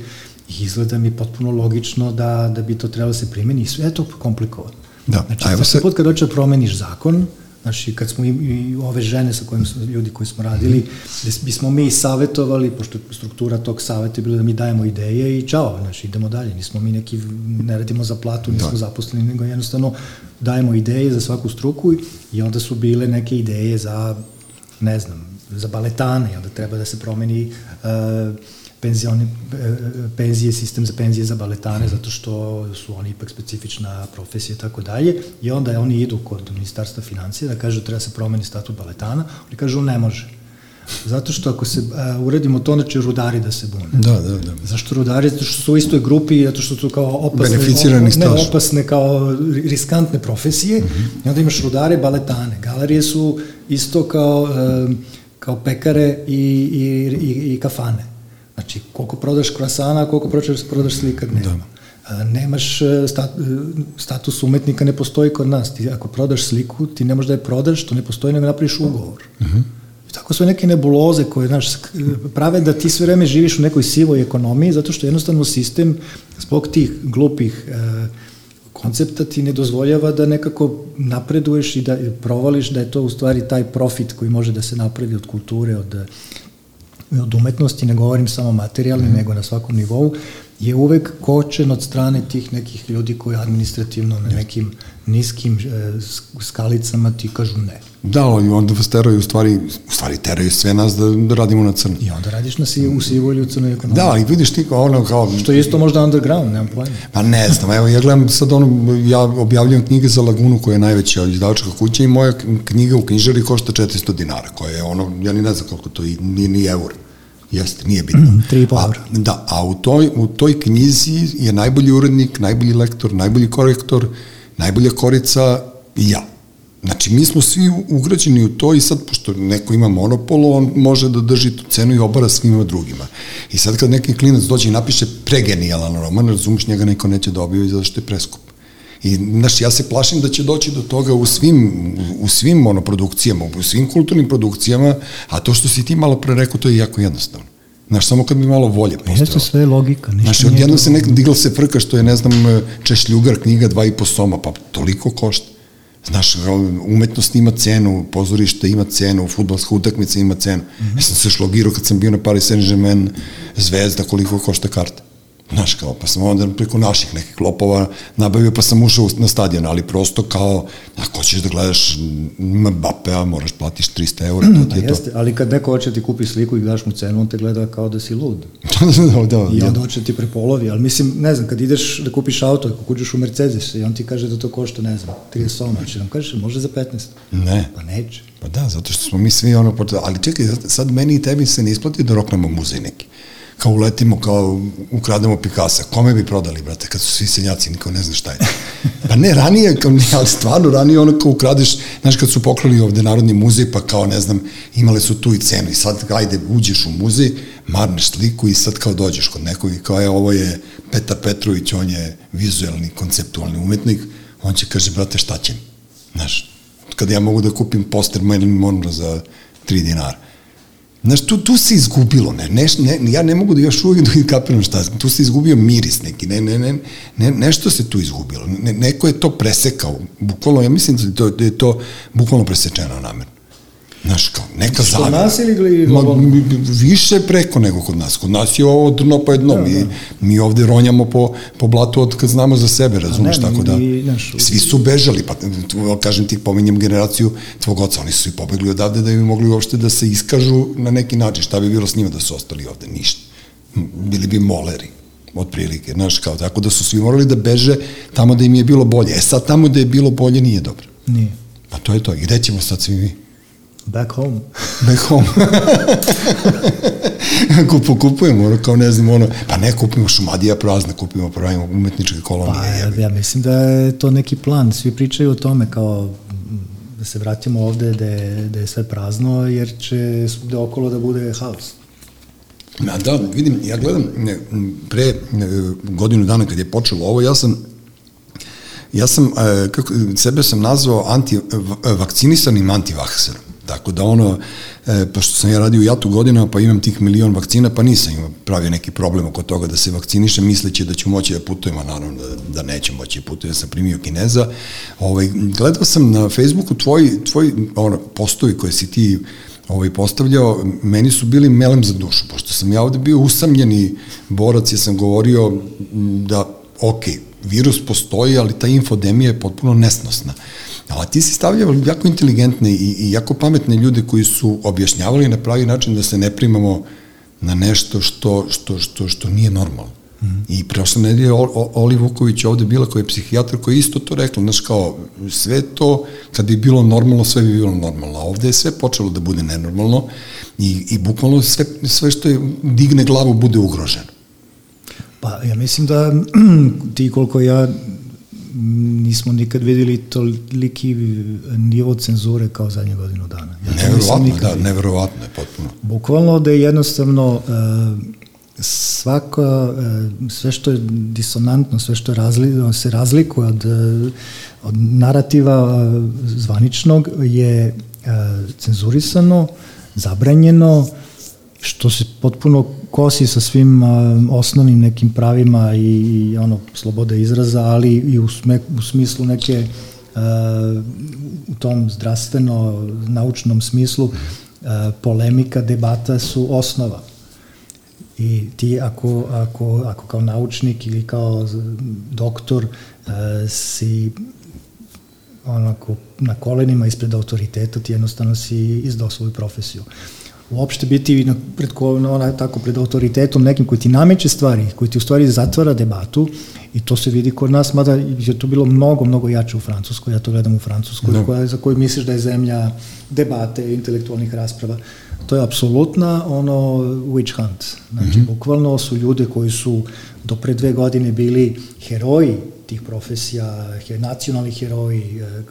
C: i izgleda mi potpuno logično da, da bi to trebalo da se primeni i sve je to komplikovano. Da, znači, a evo se... put kad hoće da promeniš zakon, Znači, kad smo i, i ove žene sa kojim smo, ljudi koji smo radili, gde bismo mi savetovali, pošto struktura tog saveta je bila da mi dajemo ideje i čao, znači, idemo dalje. Nismo mi neki, ne radimo za platu, nismo da. zaposleni, nego jednostavno dajemo ideje za svaku struku i onda su bile neke ideje za, ne znam, za baletane, onda treba da se promeni uh, penzioni, e, penzije, sistem za penzije za baletane, zato što su oni ipak specifična profesija i tako dalje. I onda oni idu kod ministarstva financije da kažu treba se promeni statut baletana, oni kažu ne može. Zato što ako se uh, uredimo to, onda će rudari da se bune.
A: Da, da, da.
C: Zašto rudari? Zato što su u istoj grupi, zato što su kao opasne,
A: Beneficirani
C: ne, opasne kao riskantne profesije. Mm -hmm. I onda imaš rudare, baletane. Galerije su isto kao uh, kao pekare i, i, i, i kafane. Znači, koliko prodaš krasana, koliko prodaš, prodaš slika dnevno. Da. nemaš e, stat, e, status umetnika ne postoji kod nas. Ti ako prodaš sliku, ti ne možeš da je prodaš, to ne postoji, nego napraviš ugovor. Uh mhm. -huh. I tako su neke nebuloze koje znaš, prave da ti sve vreme živiš u nekoj sivoj ekonomiji, zato što jednostavno sistem zbog tih glupih e, koncepta ti ne dozvoljava da nekako napreduješ i da provališ da je to u stvari taj profit koji može da se napravi od kulture, od, od umetnosti, ne govorim samo materijalni, mm. nego na svakom nivou, je uvek kočen od strane tih nekih ljudi koji administrativno na nekim niskim e, skalicama ti kažu ne.
A: Da, ali onda vas teraju, u stvari, u stvari teraju sve nas da, da radimo na crno.
C: I onda radiš na si, u sivoj ili u crnoj ekonomiji.
A: Da, i vidiš ti ono kao...
C: Što je isto možda underground, nemam pojma.
A: Pa ne znam, evo ja gledam sad ono, ja objavljam knjige za Lagunu koja je najveća izdavačka kuća i moja knjiga u knjižari košta 400 dinara, koja je ono, ja ni ne znam koliko to, nije ni eur. Jeste, nije bitno. Mm,
C: 3,5 eura.
A: Da, a u toj, u toj knjizi je najbolji urednik, najbolji lektor, najbolji korektor, najbolja korica i ja. Znači, mi smo svi ugrađeni u to i sad, pošto neko ima monopol, on može da drži tu cenu i obara svima drugima. I sad kad neki klinac dođe i napiše pregenijalan roman, razumiješ, njega neko neće da objavi zato što je preskup. I, znaš, ja se plašim da će doći do toga u svim, u svim monoprodukcijama, u svim kulturnim produkcijama, a to što si ti malo pre rekao, to je jako jednostavno. Znaš, samo kad bi malo volje postojalo.
C: Jeste sve logika. Ništa
A: Znaš, odjedno se nek, digla se frka što je, ne znam, Češljugar knjiga dva i po soma, pa toliko košta. Znaš, umetnost ima cenu, pozorište ima cenu, futbolska utakmica ima cenu. Mm -hmm. Ja sam se šlogirao kad sam bio na Paris Saint-Germain zvezda koliko košta karta. Znaš, kao, pa sam onda preko naših nekih klopova nabavio, pa sam ušao na stadion, ali prosto kao, ako hoćeš da gledaš Mbappea, moraš platiš 300 eura, to ti je
C: jeste,
A: to.
C: Ali kad neko hoće da ti kupi sliku i daš mu cenu, on te gleda kao da si lud.
A: da, da,
C: I onda hoće da ti prepolovi, ali mislim, ne znam, kad ideš da kupiš auto, ako kuđeš u Mercedes i on ti kaže da to košta, ne znam, 30 soma, će nam kažeš, može za 15.
A: Ne.
C: Pa neće.
A: Pa da, zato što smo mi svi ono, ali čekaj, sad meni i tebi se ne isplati da roknemo muzej neki kao uletimo, kao ukrademo Pikasa. Kome bi prodali, brate, kad su svi seljaci, niko ne zna šta je. Pa ne, ranije, kao, ne, ali stvarno, ranije ono kao ukradeš, znaš, kad su poklali ovde Narodni muzej, pa kao, ne znam, imali su tu i cenu i sad, ajde, uđeš u muzej, marneš sliku i sad kao dođeš kod nekog i kao, je, ovo je Petar Petrović, on je vizuelni, konceptualni umetnik, on će kaže, brate, šta će? Znaš, kada ja mogu da kupim poster Marilyn Monroe za 3 dinara Znaš, tu, tu se izgubilo, ne, ne, ne, ja ne mogu da još uvijek da kapiram šta, tu se izgubio miris neki, ne, ne, ne, ne, nešto se tu izgubilo, ne, neko je to presekao, bukvalno, ja mislim da je to, da je to bukvalno presečeno namerno. Znaš, kao, neka
C: zavira. Što nas ili Ma,
A: više preko nego kod nas. Kod nas je ovo dno po jedno. Da, mi, da. mi ovde ronjamo po, po blatu od kad znamo za sebe, razumeš, ne, tako da. Naš, svi su bežali, pa kažem ti, pominjem generaciju tvog oca, oni su i pobegli odavde da bi mogli uopšte da se iskažu na neki način. Šta bi bilo s njima da su ostali ovde? Ništa. Bili bi moleri otprilike, znaš, kao tako da su svi morali da beže tamo da im je bilo bolje. E sad tamo da je bilo bolje nije dobro.
C: Nije.
A: Pa to je to. I gde ćemo sad svi mi?
C: Back home.
A: Back home. Kupu, kupujemo, ono, kao ne znam, ono, pa ne kupimo šumadija prazna, kupimo, pravimo umetničke kolonije.
C: Pa, ja, ja mislim da je to neki plan, svi pričaju o tome kao da se vratimo ovde da je, da je sve prazno, jer će da okolo da bude haos.
A: Ma da, vidim, ja gledam, ne, pre ne, godinu dana kad je počelo ovo, ja sam ja sam, e, kako, sebe sam nazvao anti, vakcinisanim antivakserom. Tako da ono, e, pošto sam ja radio u jatu godina, pa imam tih milion vakcina, pa nisam imao pravio neki problem oko toga da se vakcinišem, misleći da ću moći da putujem, a naravno da, da neću moći da putujem, ja sam primio Kineza. Ovaj, gledao sam na Facebooku tvoj, tvoj ono, postovi koje si ti ovaj, postavljao, meni su bili melem za dušu, pošto sam ja ovde bio usamljeni borac, ja sam govorio da, ok, virus postoji, ali ta infodemija je potpuno nesnosna. Ali ti si stavljao jako inteligentne i, i jako pametne ljude koji su objašnjavali na pravi način da se ne primamo na nešto što, što, što, što nije normalno. Mm. I prošle nedelje Oli Vuković ovde bila koja je psihijatar koji je isto to rekla, znaš kao, sve to, kad bi bilo normalno, sve bi bilo normalno, a ovde je sve počelo da bude nenormalno i, i bukvalno sve, sve što je digne glavu bude ugroženo.
C: Pa ja mislim da ti koliko ja nismo nikad videli toliki nivo cenzure kao zadnje godinu dana.
A: Ja neverovatno, da, neverovatno je potpuno.
C: Bukvalno da je jednostavno uh, svako, uh, sve što je disonantno, sve što je razli, se razlikuje od, uh, od narativa zvaničnog je cenzurisano, zabranjeno, što se potpuno kosi sa svim uh, osnovnim nekim pravima i, i ono slobode izraza, ali i u, sme, u smislu neke uh, u tom zdravstveno naučnom smislu uh, polemika, debata su osnova. I ti ako, ako, ako kao naučnik ili kao doktor uh, si onako na kolenima ispred autoriteta, ti jednostavno si izdao svoju profesiju. Uh, uopšte biti na, pred, ona, tako, pred autoritetom nekim koji ti nameće stvari, koji ti u stvari zatvara debatu i to se vidi kod nas, mada je to bilo mnogo, mnogo jače u Francuskoj, ja to gledam u Francuskoj, no. koja, za koju misliš da je zemlja debate, intelektualnih rasprava. To je apsolutna ono witch hunt. Znači, mm -hmm. bukvalno su ljude koji su do pre dve godine bili heroji tih profesija, nacionalni heroji, e,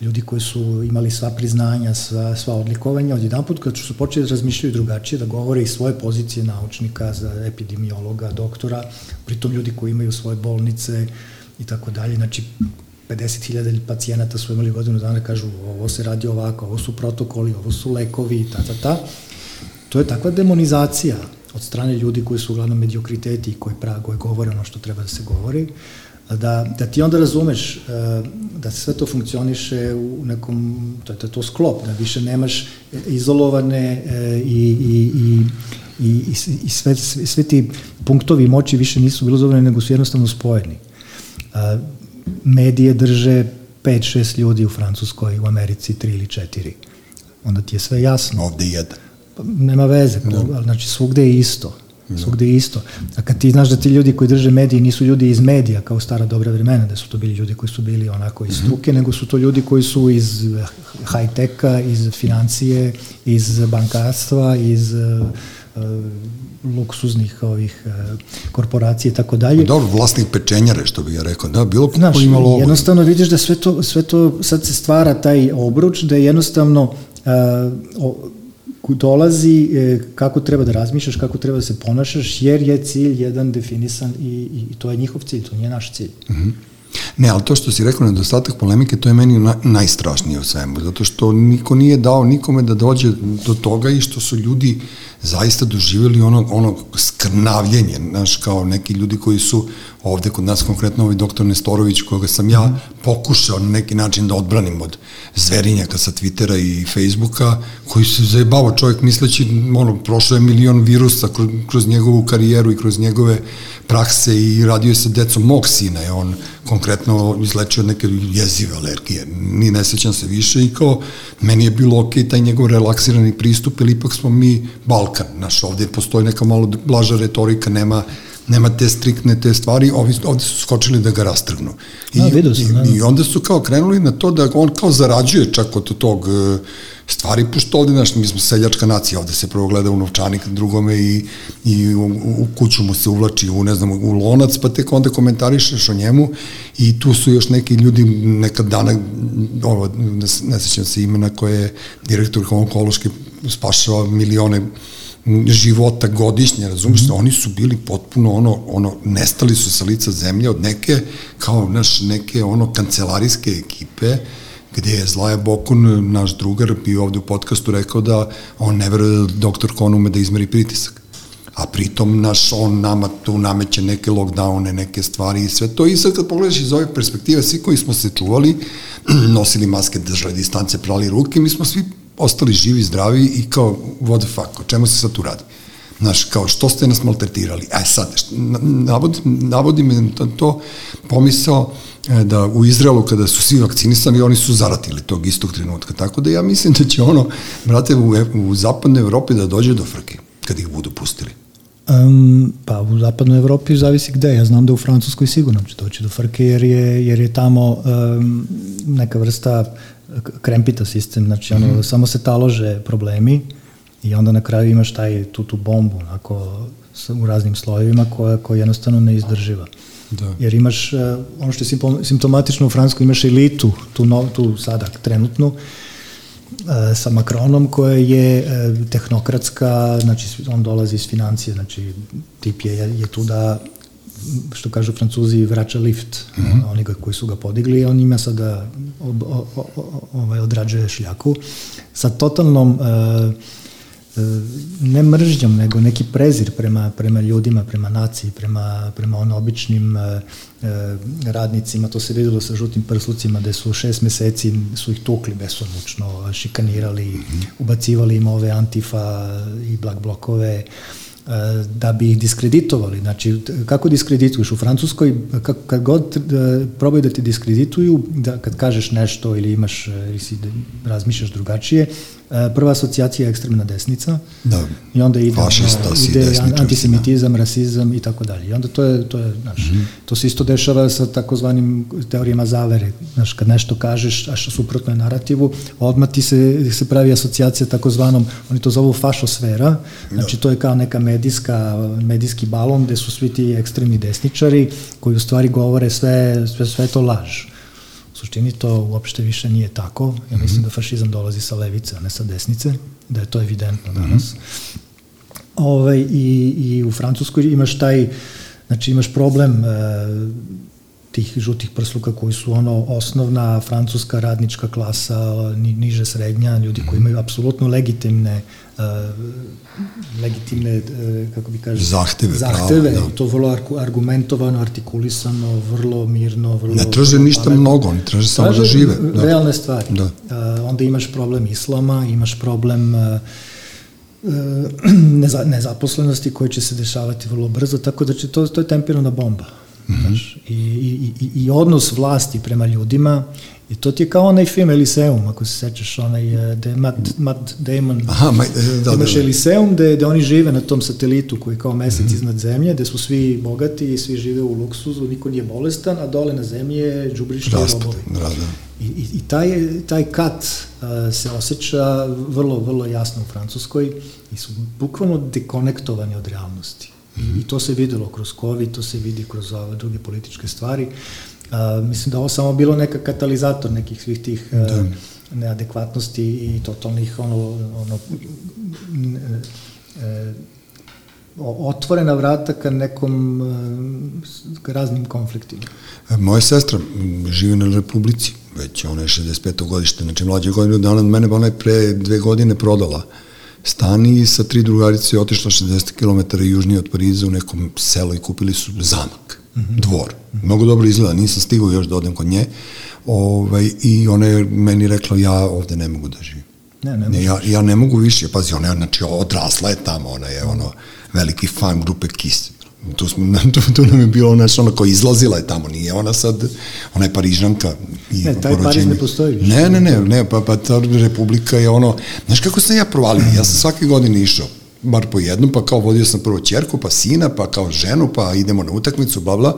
C: ljudi koji su imali sva priznanja, sva, sva odlikovanja, od jedan put kad su počeli da razmišljaju drugačije, da govore iz svoje pozicije naučnika, za epidemiologa, doktora, pritom ljudi koji imaju svoje bolnice i tako dalje, znači 50.000 pacijenata su imali godinu dana, kažu ovo se radi ovako, ovo su protokoli, ovo su lekovi, ta, ta, ta. To je takva demonizacija od strane ljudi koji su uglavnom mediokriteti i koji, pra, koji govore ono što treba da se govori, da, da ti onda razumeš da sve to funkcioniše u nekom, to je to, to sklop, da više nemaš izolovane i, i, i i, i sve, sve, sve ti punktovi moći više nisu bilozovani, nego su jednostavno spojeni. A, medije drže 5-6 ljudi u Francuskoj, u Americi 3 ili 4. Onda ti je sve jasno.
A: Ovde jedan.
C: Pa, nema veze, no. znači svugde je isto. Svugde isto. A kad ti znaš da ti ljudi koji drže mediji nisu ljudi iz medija kao stara dobra vremena, da su to bili ljudi koji su bili onako iz mhm. struke, mm -hmm. nego su to ljudi koji su iz high-teka, iz financije, iz bankarstva, iz uh, luksuznih ovih korporacija i tako dalje.
A: Dobro, vlasnih pečenjare, što bih ja rekao, da, bilo
C: Znaš, ko ima logo. Jednostavno vidiš da sve to, sve to sad se stvara taj obruč, da je jednostavno uh, o, dolazi e, kako treba da razmišljaš, kako treba da se ponašaš, jer je cilj jedan definisan i, i to je njihov cilj, to nije naš cilj. Mm -hmm.
A: Ne, ali to što si rekao, nedostatak polemike, to je meni na, najstrašnije u svemu, zato što niko nije dao nikome da dođe do toga i što su ljudi zaista doživjeli ono, ono skrnavljenje, znaš, kao neki ljudi koji su ovde kod nas, konkretno ovaj doktor Nestorović, koga sam ja pokušao na neki način da odbranim od zverinjaka sa Twittera i Facebooka, koji se zajebao čovjek misleći, ono, prošao je milion virusa kroz, kroz njegovu karijeru i kroz njegove prakse i radio je sa decom. Mog sina, je on konkretno izlečio neke jezive alergije, ni ne sećam se više i kao, meni je bilo ok taj njegov relaksirani pristup, ili ipak smo mi Balkan, znaš, ovde postoji neka malo blaža retorika, nema nema te striktne te stvari, ovi, ovde su skočili da ga rastrgnu.
C: I, A, vidio sam,
A: i, I onda su kao krenuli na to da on kao zarađuje čak od tog uh, stvari, pošto ovde, znaš, mi smo seljačka nacija, ovde se prvo gleda u novčanik drugome i, i u, u kuću mu se uvlači u, ne znam, u lonac, pa tek onda komentarišeš o njemu i tu su još neki ljudi nekad dana, ovo, ne, ne sećam se imena koje je direktor onkološki spašava milione života godišnje, razumiješ, mm -hmm. oni su bili potpuno ono, ono, nestali su sa lica zemlje od neke, kao naš, neke ono kancelarijske ekipe, gde je Zlaja Bokun, naš drugar, bio ovde u podcastu rekao da on ne veruje da doktor Kon ume da izmeri pritisak. A pritom naš, on nama tu nameće neke lockdowne, neke stvari i sve to. I sad kad pogledaš iz ove perspektive, svi koji smo se čuvali, nosili maske, držali distance, prali ruke, mi smo svi ostali živi, zdravi i kao, what the fuck, o čemu se sad tu radi? Znaš, kao, što ste nas maltretirali? E sad, navodi, navodi me to, to pomisao e, da u Izraelu kada su svi vakcinisani, oni su zaratili tog istog trenutka. Tako da ja mislim da će ono, brate, u, u zapadnoj Evropi da dođe do frke, kad ih budu pustili.
C: Um, pa u zapadnoj Evropi zavisi gde. Ja znam da u Francuskoj sigurno će doći do frke jer je, jer je tamo um, neka vrsta krempita sistem, znači ono, mm -hmm. samo se talože problemi i onda na kraju imaš taj, tu, tu bombu onako, u raznim slojevima koja, koja jednostavno ne izdrživa. Da. Jer imaš, uh, ono što je simptomatično u Francuskoj, imaš elitu, tu, no, tu sada trenutnu, sa Makronom koja je uh, tehnokratska, znači on dolazi iz financije, znači tip je, je tu da što kažu francuzi, vraća lift. Mm -hmm. Oni ga, koji su ga podigli, on ima sada ob, ob, ob, ovaj, odrađuje šljaku. Sa totalnom uh, ne mržnjom, nego neki prezir prema, prema ljudima, prema naciji, prema, prema ono običnim e, radnicima. To se videlo sa žutim prslucima, gde su šest meseci su ih tukli besomučno, šikanirali, -hmm. ubacivali im ove antifa i black blokove. E, da bi ih diskreditovali. Znači, kako diskredituješ u Francuskoj, kad, kad god da, probaju da te diskredituju, da kad kažeš nešto ili imaš, ili si da razmišljaš drugačije, E, prva asocijacija je ekstremna desnica.
A: Da.
C: I onda ide, Fašista, ide antisemitizam, da. rasizam i tako dalje. I onda to je, to je, znaš, mm -hmm. to se isto dešava sa takozvanim teorijama zavere. Znaš, kad nešto kažeš, a što suprotno je narativu, odmah ti se, se pravi asocijacija takozvanom, oni to zovu fašosfera, znači to je kao neka medijska, medijski balon gde su svi ti ekstremni desničari koji u stvari govore sve, sve, sve to laž. U suštini to uopšte više nije tako. Ja mislim mm -hmm. da fašizam dolazi sa levice, a ne sa desnice, da je to evidentno danas. Mm -hmm. Ove, ovaj, i, I u Francuskoj imaš taj, znači imaš problem, e, tih žutih prsluka koji su ono osnovna francuska radnička klasa, ni, niže srednja, ljudi koji imaju apsolutno legitimne legitimne, uh, kako bi kaže,
A: zahteve,
C: zahteve pravo, da. to vrlo argumentovano, artikulisano, vrlo mirno, vrlo...
A: Ne traže ništa pamet. mnogo, oni traže samo da žive.
C: Da. Realne stvari. Da. Uh, onda imaš problem islama, imaš problem uh, neza, nezaposlenosti koje će se dešavati vrlo brzo, tako da će to, to je tempirana bomba. Mm -hmm. znaš, i, i, i, I odnos vlasti prema ljudima, i to ti je kao onaj film Eliseum, ako se sećaš, onaj, e, da Matt, Matt Damon,
A: Aha, ma, da, da,
C: imaš da, da. Eliseum, gde, gde oni žive na tom satelitu koji je kao mesec mm -hmm. iznad zemlje, gde su svi bogati i svi žive u luksuzu, niko nije bolestan, a dole na zemlji je džubrište i robovi. Da, da. I, i, i taj, taj kat uh, se osjeća vrlo, vrlo jasno u Francuskoj i su bukvalno dekonektovani od realnosti. -hmm. I to se videlo kroz COVID, to se vidi kroz ove druge političke stvari. Uh, mislim da ovo samo bilo neka katalizator nekih svih tih uh, da. neadekvatnosti i totalnih ono, ono e, otvorena vrata ka nekom ka raznim konfliktima.
A: Moja sestra živi na Republici, već ona je 65. godište, znači mlađe godine dana od mene, ona je pre dve godine prodala stan i sa tri drugarice je otišla 60 km južnije od Pariza u nekom selu i kupili su zamak, mm -hmm. dvor. Mnogo dobro izgleda, nisam stigao još da odem kod nje. Ovaj, I ona je meni rekla, ja ovde ne mogu da živim.
C: Ne, ne, ne
A: ja, ja ne mogu više, pazi, ona je, znači, odrasla je tamo, ona je ono, veliki fan grupe Kiss tu, smo, tu, tu nam je bilo ona koja izlazila je tamo, nije ona sad, ona je Parižanka.
C: I ne, taj Pariz ne postoji.
A: Ne, ne, ne, ne, pa, pa ta republika je ono, znaš kako sam ja provalio, ja sam svake godine išao, bar po jednom, pa kao vodio sam prvo čerku, pa sina, pa kao ženu, pa idemo na utakmicu, bla, bla,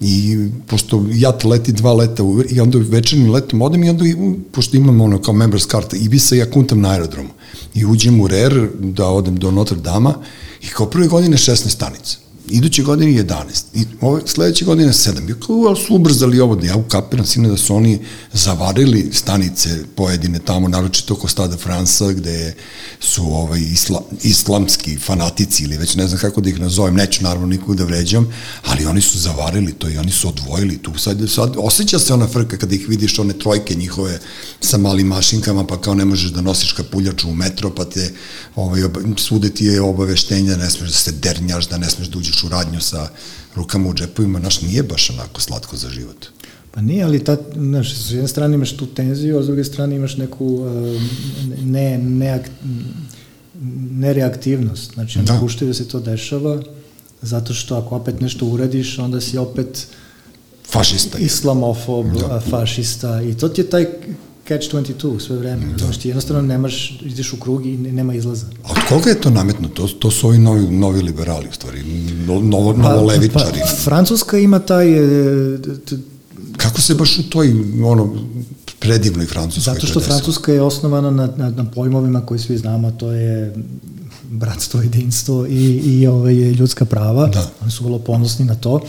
A: i pošto jat leti dva leta, u, i onda večernim letom odem i onda, pošto imam ono kao members karta Ibisa, ja kuntam na aerodromu. I uđem u RER da odem do Notre Dama i kao prve godine 16 stanica iduće godine 11, i ove, sledeće godine 7. Ja kao, ali su ubrzali ovo, da ja ukapiram sine da su oni zavarili stanice pojedine tamo, naročito oko stada Fransa, gde su ovaj, isla, islamski fanatici ili već ne znam kako da ih nazovem, neću naravno nikog da vređam, ali oni su zavarili to i oni su odvojili tu. Sad, sad osjeća se ona frka kada ih vidiš one trojke njihove sa malim mašinkama, pa kao ne možeš da nosiš kapuljaču u metro, pa te ovaj, svude ti je obaveštenje da ne smeš da se dernjaš, da ne smeš da uđeš uđeš u radnju sa rukama u džepovima, znaš, nije baš onako slatko za život.
C: Pa nije, ali ta, znaš, s jedne strane imaš tu tenziju, a s druge strane imaš neku uh, ne, ne, nereaktivnost. Znači, da. ne da se to dešava, zato što ako opet nešto uradiš, onda si opet
A: fašista.
C: Islamofob, da. fašista i to ti je taj catch-22 sve vreme. Da. Znači ti jednostavno nemaš, ideš u krug i nema izlaza.
A: A od koga je to nametno? To, to su ovi novi, novi liberali u stvari, novo, pa, novo levičari.
C: Pa, Francuska ima taj... E,
A: Kako se baš u toj ono, predivnoj Francuskoj
C: Zato što Francuska je osnovana na, na, na pojmovima koji svi znamo, to je bratstvo, jedinstvo i, i ove, ovaj, ljudska prava. Da. Oni su vrlo ponosni na to.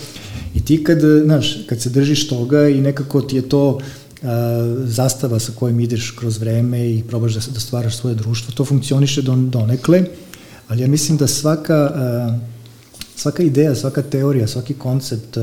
C: I ti kad, znaš, kad se držiš toga i nekako ti je to zastava sa kojim ideš kroz vreme i probaš da, da stvaraš svoje društvo, to funkcioniše don, donekle, ali ja mislim da svaka, svaka ideja, svaka teorija, svaki koncept,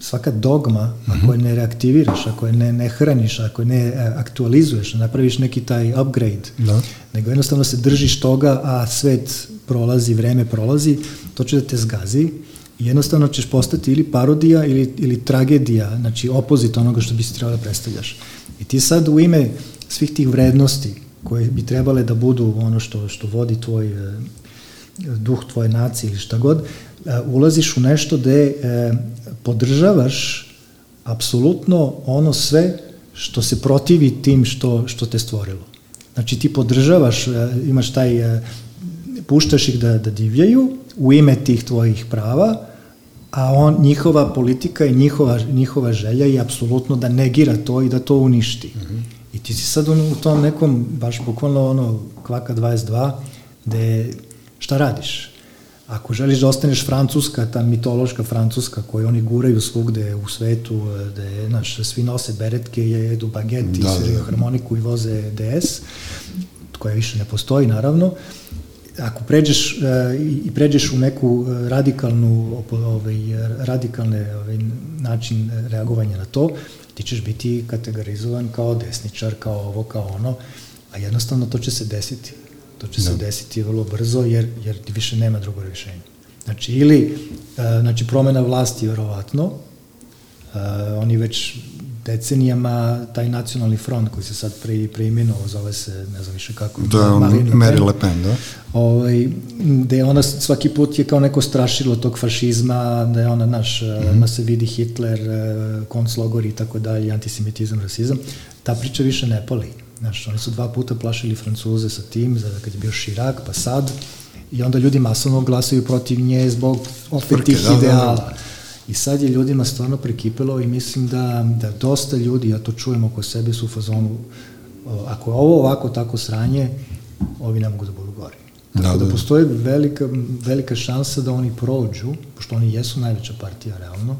C: svaka dogma, mm -hmm. ako je ne reaktiviraš, ako je ne, ne hraniš, ako je ne aktualizuješ, napraviš neki taj upgrade, da. nego jednostavno se držiš toga, a svet prolazi, vreme prolazi, to će da te zgazi jednostavno ćeš postati ili parodija ili, ili tragedija, znači opozit onoga što bi se trebalo da predstavljaš. I ti sad u ime svih tih vrednosti koje bi trebale da budu ono što, što vodi tvoj eh, duh tvoje nacije ili šta god, eh, ulaziš u nešto gde eh, podržavaš apsolutno ono sve što se protivi tim što, što te stvorilo. Znači ti podržavaš, imaš taj, puštaš ih da, da divljaju, u ime tih tvojih prava, a on, njihova politika i njihova, njihova želja je apsolutno da negira to i da to uništi. Mm -hmm. I ti si sad u tom nekom, baš bukvalno ono, kvaka 22, gde šta radiš? Ako želiš da ostaneš francuska, ta mitološka francuska koju oni guraju svugde u svetu, gde znaš, svi nose beretke, jedu bageti, da, sviraju da. harmoniku i voze DS, koja više ne postoji naravno, ako pređeš uh, i pređeš u neku radikalnu ovaj radikalne ovaj način reagovanja na to, ti ćeš biti kategorizovan kao desničar, kao ovo, kao ono, a jednostavno to će se desiti. To će da. se desiti vrlo brzo jer, jer ti više nema drugo rešenje. Znači, ili, znači, promena vlasti, verovatno, oni već decenijama taj nacionalni front koji se sad pre, preimenovao, zove se, ne znam više kako.
A: Da, on, Mary Le Pen, da.
C: Ovaj, gde ona svaki put je kao neko strašilo tog fašizma, da je ona naš, mm -hmm. da se vidi Hitler, konclogor i tako dalje, antisemitizam, rasizam. Ta priča više ne pali. Znaš, oni su dva puta plašili Francuze sa tim, kad je bio Širak, pa sad, i onda ljudi masovno glasaju protiv nje zbog opet Frke, tih da, ideala. Da, da. I sad je ljudima stvarno prekipelo i mislim da, da dosta ljudi, ja to čujem oko sebe, su u fazonu, ako je ovo ovako tako sranje, ovi ne mogu da budu gori. Da, Tako da, da postoji velika, velika šansa da oni prođu, pošto oni jesu najveća partija realno,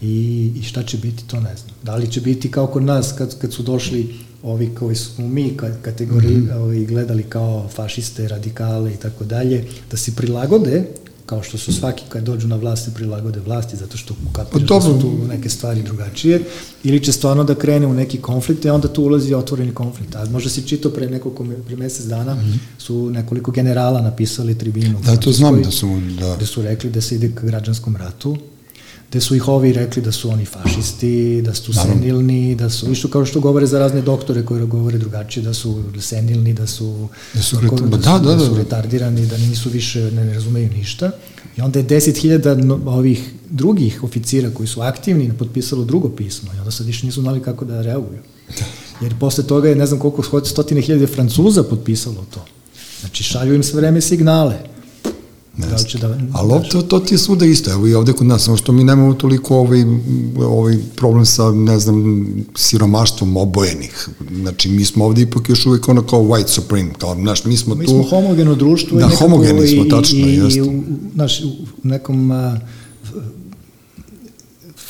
C: i, i šta će biti, to ne znam. Da li će biti kao kod nas kad, kad su došli ovi koji smo mi kategoriji mm -hmm. gledali kao fašiste, radikale i tako dalje, da se prilagode kao što su svaki kad dođu na vlast se prilagode vlasti zato što kapiraš pa da su tu neke stvari drugačije ili će stvarno da krene u neki konflikt i onda tu ulazi otvoreni konflikt. A možda si čitao pre nekoliko, pre mesec dana mm -hmm. su nekoliko generala napisali tribinu.
A: Da, to znam da su, da.
C: Da su rekli da se ide ka građanskom ratu gde su ih ovi rekli da su oni fašisti, da su Naravno. senilni, da su, isto kao što govore za razne doktore koji govore drugačije, da su senilni, da su,
A: da su, ret, da, da, da, da,
C: da, su retardirani, da nisu više, ne, ne razumeju ništa. I onda je 10.000 ovih drugih oficira koji su aktivni potpisalo drugo pismo i onda sad više nisu znali kako da reaguju. Da. Jer posle toga je ne znam koliko stotine hiljade Francuza potpisalo to. Znači šalju im sve vreme signale
A: Ne da će da, Ali to, to ti je svuda isto, evo i ovde kod nas, samo što mi nemamo toliko ovaj, ovaj problem sa, ne znam, siromaštvom obojenih. Znači, mi smo ovde ipak još uvek ono kao white supreme, kao, znaš, mi smo
C: mi
A: tu...
C: Mi smo homogeno društvo.
A: Da, homogeni smo, tačno, i, jeste. I, u,
C: znaš, u nekom a,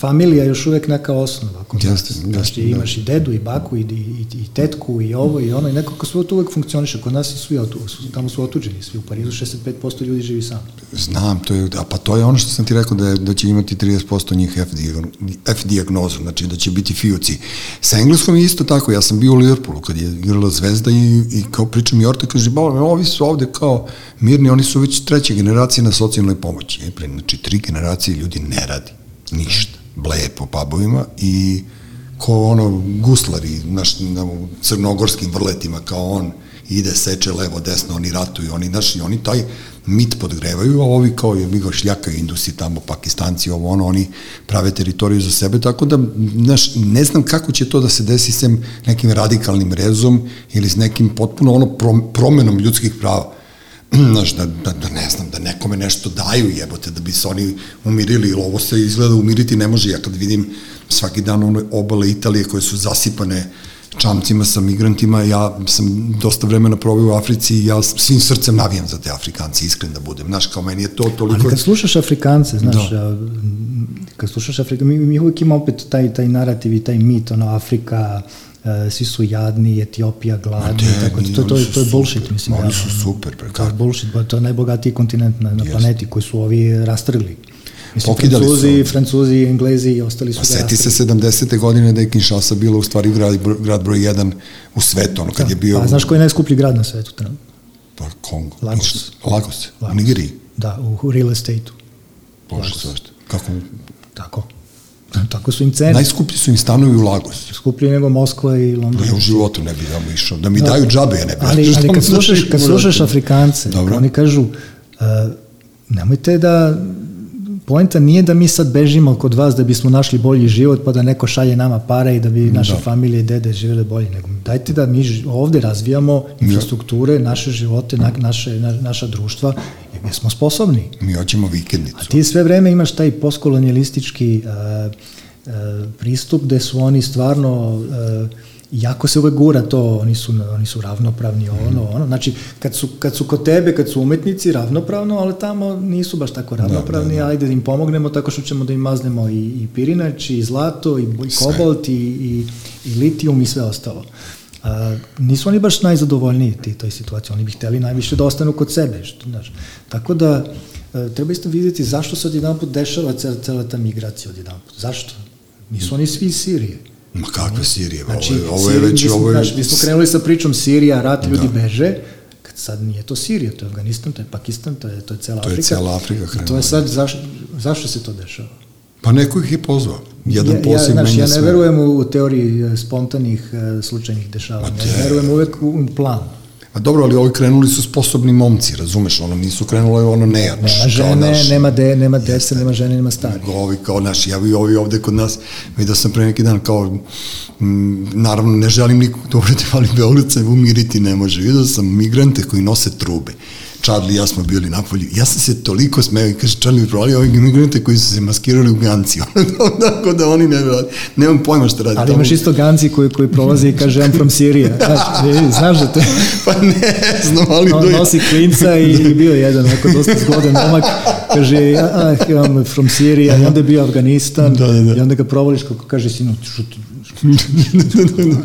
C: familija je još uvek neka osnova. Jeste, znači, da. imaš i dedu, i baku, i, i, i tetku, i ovo, i ono, i neko ko sve to uvek funkcioniše. Kod nas svi otu, tamo su otuđeni, svi u Parizu 65% ljudi živi sam.
A: Znam, to je, a pa to je ono što sam ti rekao da, je, da će imati 30% njih F, F diagnozu, znači da će biti fijuci. Sa engleskom je isto tako, ja sam bio u Liverpoolu kad je igrala Zvezda i, i kao pričam Jorta, kaže, ba, ovi su ovde kao mirni, oni su već treća generacija na socijalnoj pomoći. E, znači, tri generacije ljudi ne radi ništa bleje po pubovima i ko ono guslari naš, na crnogorskim vrletima kao on ide, seče levo, desno, oni ratuju, oni, znaš, oni taj mit podgrevaju, a ovi kao je mi ga šljakaju indusi tamo, pakistanci, ovo ono, oni prave teritoriju za sebe, tako da, znaš, ne znam kako će to da se desi sem nekim radikalnim rezom ili s nekim potpuno ono promenom ljudskih prava znaš, da, da, da ne znam, da nekome nešto daju jebote, da bi se oni umirili, ili ovo se izgleda umiriti ne može, ja kad vidim svaki dan one obale Italije koje su zasipane čamcima sa migrantima, ja sam dosta vremena probao u Africi i ja svim srcem navijam za te Afrikanci, iskren da budem. Znaš, kao meni je to toliko...
C: Ali kad slušaš Afrikance, znaš, da. kad slušaš Afrikance, mi, mi uvijek imamo opet taj, taj narativ i taj mit, ono, Afrika, uh, svi su jadni, Etiopija gladni, ne, tako, to, to, to, to je bullshit, mislim.
A: Oni su super,
C: pre, To je bullshit, to je najbogatiji kontinent na, na planeti koji su ovi rastrgli. Mislim,
A: Pokidali
C: Francuzi, su. Francuzi, Englezi i ostali su.
A: Pa seti se 70. godine da je Kinshasa bila u stvari grad, grad broj 1 u svetu, ono kad da, je bio...
C: Pa znaš koji je najskuplji grad na svetu trenutno?
A: Pa Kongo.
C: Lagos.
A: Lagos, Lagos. u Nigeriji.
C: Da, u real estate-u.
A: Bože, zašto? Kako?
C: Tako. Tako su im cene.
A: Najskuplji su im stanovi u Lagosu.
C: Skuplji nego Moskva i London.
A: Ja u životu ne bih tamo išao. Da mi da. daju džabe, ja ne bih.
C: Ali, ali kad, slušaš, kad slušaš Afrikance, Dobro. oni kažu, uh, nemojte da poenta nije da mi sad bežimo kod vas da bismo našli bolji život pa da neko šalje nama pare i da bi naše da. familije i dede živele bolje, nego dajte da mi ovde razvijamo infrastrukture, naše živote, na, naše, na, naša društva, jer smo sposobni.
A: Mi hoćemo vikendicu.
C: A ti sve vreme imaš taj postkolonijalistički uh, uh, pristup gde su oni stvarno uh, jako se uvek gura to, oni su, oni su ravnopravni, ono, ono, znači, kad su, kad su kod tebe, kad su umetnici, ravnopravno, ali tamo nisu baš tako da, ravnopravni, da, da, da. ajde da im pomognemo tako što ćemo da im maznemo i, i pirinač, i zlato, i, i kobalt, i, i, i litijum i sve ostalo. Nisu oni baš najzadovoljniji ti toj situaciji, oni bi hteli najviše da ostanu kod sebe, što, znaš. Tako da, a, treba isto vidjeti zašto se odjedan put dešava cela, cela ta migracija odjedan put. Zašto? Nisu oni svi iz Sirije.
A: Ma kakve Sirije,
C: Znači,
A: ovo je, ovo je već,
C: mi smo,
A: ovo je...
C: znaš, mi smo krenuli sa pričom Sirija, rat, ljudi da. beže, kad sad nije to Sirija, to je Afganistan, to je Pakistan, to je, to je cela
A: To je
C: Afrika.
A: cela Afrika
C: I to
A: krenula.
C: je sad, zašto, zašto se to dešava?
A: Pa neko ih je pozvao. Jedan
C: ja, ja,
A: poziv
C: znaš, ja ne
A: sve.
C: verujem u teoriji e, spontanih e, slučajnih dešavanja.
A: Ma
C: Ja
A: de.
C: verujem uvek u, plan.
A: A dobro, ali ovi krenuli su sposobni momci, razumeš, ono, nisu krenule ono nejač.
C: Nema žene,
A: naš-
C: nema, de, nema dece, nema žene, nema stari.
A: ovi kao naši, ja bi ovi ovde kod nas, vidio sam pre neki dan kao, m, naravno ne želim nikog da uvredim, ali Beograd se umiriti ne može. Vidio sam migrante koji nose trube. Charlie i ja smo bili napolju. Ja sam se toliko smeo i kaže, Charlie mi provali ovi migrante koji su se maskirali u ganci. Tako da oni ne radi. Nemam pojma šta radi.
C: Ali imaš isto ganci koji, koji prolaze i kaže, I'm from Syria. Znaš, znaš da te...
A: Pa ne znam, ali je-
C: nosi klinca i bio je jedan onako dosta zgodan momak, kaže, I'm from Syria, i onda je bio Afganistan,
A: Da, da, da.
C: i onda ga provališ kako kaže sinu, što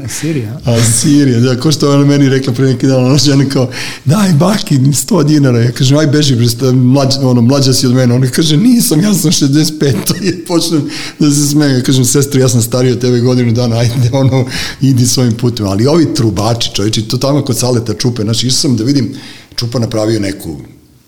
C: Sirija, a?
A: A Sirija, da, ko što ona meni rekla pre neki dan, ona žena kao, daj baki, 100 dinara, ja kažem, aj beži, bre, mlađa, ono, mlađa si od mene, ona kaže, nisam, ja sam 65, to je, počnem da se smejem, ja kažem, sestri, ja sam stariji od tebe godinu dana, ajde, ono, idi svojim putem, ali ovi trubači, čovječi, to tamo kod Saleta Čupe, znači, išao sam da vidim, Čupa napravio neku,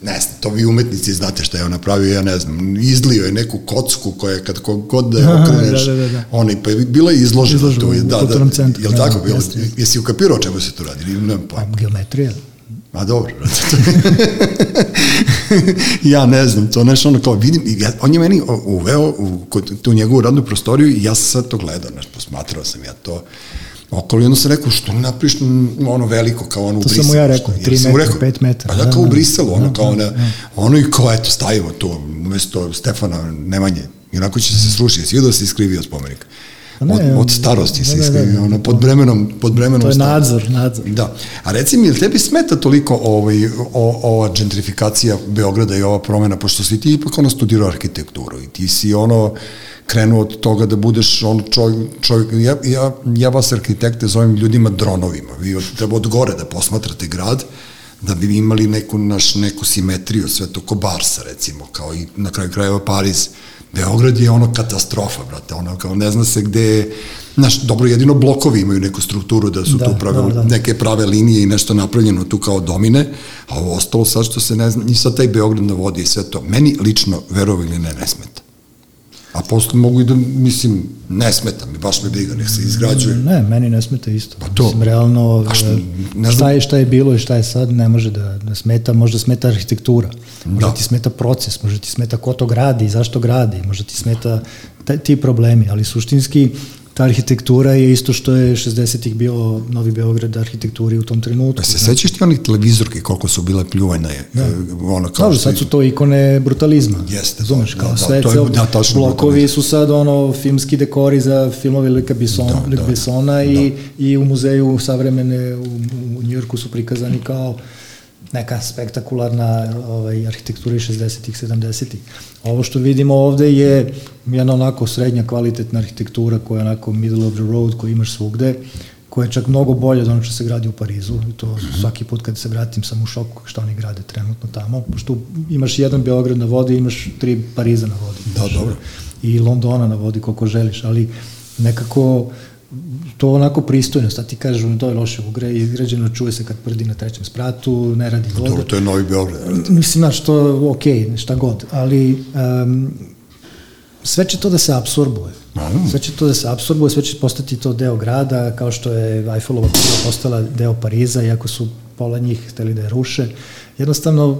A: ne znam, to vi umetnici znate šta je on napravio, ja ne znam, izlio je neku kocku koja kad god da je okreneš,
C: da, da, da, da.
A: onaj, pa je bila je izložena,
C: Izložena
A: tu, je,
C: u
A: da, da,
C: kulturnom centru,
A: jel
C: da,
A: tako bilo?
C: jeste, jeste.
A: Jesi ukapirao čemu se tu radi? Nemam pojma.
C: Pa, geometrija.
A: A dobro, to ja ne znam, to nešto ono kao vidim, ja, on je meni uveo u kod, tu njegovu radnu prostoriju i ja sam sad to gledao, znaš, posmatrao sam ja to okolo i onda sam rekao, što ne napriš ono veliko kao ono u
C: To sam
A: Briselu?
C: mu ja rekao,
A: Što-
C: tri
A: jel sam mu
C: metra,
A: rekao?
C: pet metara,
A: Pa da,
C: da,
A: kao u
C: da.
A: Briselu, ono
C: Da,
A: kao,
C: da,
A: ne, ono i kao, eto, stavimo to, umesto Stefana Nemanje, i onako će se srušiti, svi da se iskrivio spomenik.
C: Pa ne,
A: od, od starosti se iskrivio,
C: da,
A: ono, pod bremenom, pod bremenom
C: To je
A: starosti.
C: nadzor, nadzor.
A: Da. A reci mi, jel tebi smeta toliko ovaj, o, ova gentrifikacija Beograda i ova promena, pošto si ti ipak ono studirao arhitekturu i ti si ono krenuo od toga da budeš on čovjek, čovjek ja, ja, ja vas arhitekte zovem ljudima dronovima, vi od, treba od gore da posmatrate grad, da bi imali neku, naš, neku simetriju, sve to ko Barsa recimo, kao i na kraju krajeva Pariz, Beograd je ono katastrofa, brate, ono kao ne zna se gde znaš, dobro, jedino blokovi imaju neku strukturu da su
C: Da,
A: tu prave,
C: da, da.
A: neke prave linije i nešto napravljeno tu kao domine, a ovo ostalo sad što se ne zna, i sad taj Beograd na vodi i sve to, meni lično, verovo ili ne, ne smeta. A posle mogu i da, mislim, ne smeta mi, baš me briga, nek se izgrađuje.
C: Ne, meni ne smeta isto.
A: Pa to.
C: Mislim, realno, e,
A: ne znam-
C: šta je, šta je bilo i šta je sad, ne može da, da smeta, možda smeta arhitektura, možda
A: Da.
C: ti smeta proces, možda ti smeta ko to gradi, zašto gradi, možda ti smeta taj, ti problemi, ali suštinski ta arhitektura je isto što je 60-ih bio Novi Beograd arhitekturi u tom trenutku.
A: Pa se sećaš ti onih televizorki koliko su bile pljuvane, da. ono kao što
C: sad su to ikone brutalizma.
A: Jeste, da,
C: kao
A: da,
C: sve,
A: to je-
C: cel,
A: da, tačno,
C: blokovi su sad ono filmski dekori za filmove Luka Besson,
A: Da,
C: da,
A: da,
C: Bessona i, i u muzeju savremene u, u Njujorku su prikazani kao neka spektakularna ovaj, arhitektura iz 60-ih, 70-ih. Ovo što vidimo ovde je jedna onako srednja kvalitetna arhitektura koja je onako middle of the road, koju imaš svugde, koja je čak mnogo bolje od onog što se gradi u Parizu. I to svaki put kad se vratim sam u šoku šta oni grade trenutno tamo. Pošto imaš jedan Beograd na vodi, imaš tri Pariza na vodi.
A: Da, dobro.
C: I Londona na vodi koliko želiš, ali nekako to onako pristojno, sad ti kažeš to je loše ugre, izgrađeno čuje se kad prdi na trećem spratu, ne radi voda.
A: Dobro, to je Novi Beograd.
C: Mislim, znaš, to je okej, šta god, ali um, sve će to da se absorbuje.
A: Naravno.
C: Sve će to da se absorbuje, sve će postati to deo grada, kao što je Eiffelova kula postala deo Pariza, iako su pola njih hteli da je ruše. Jednostavno,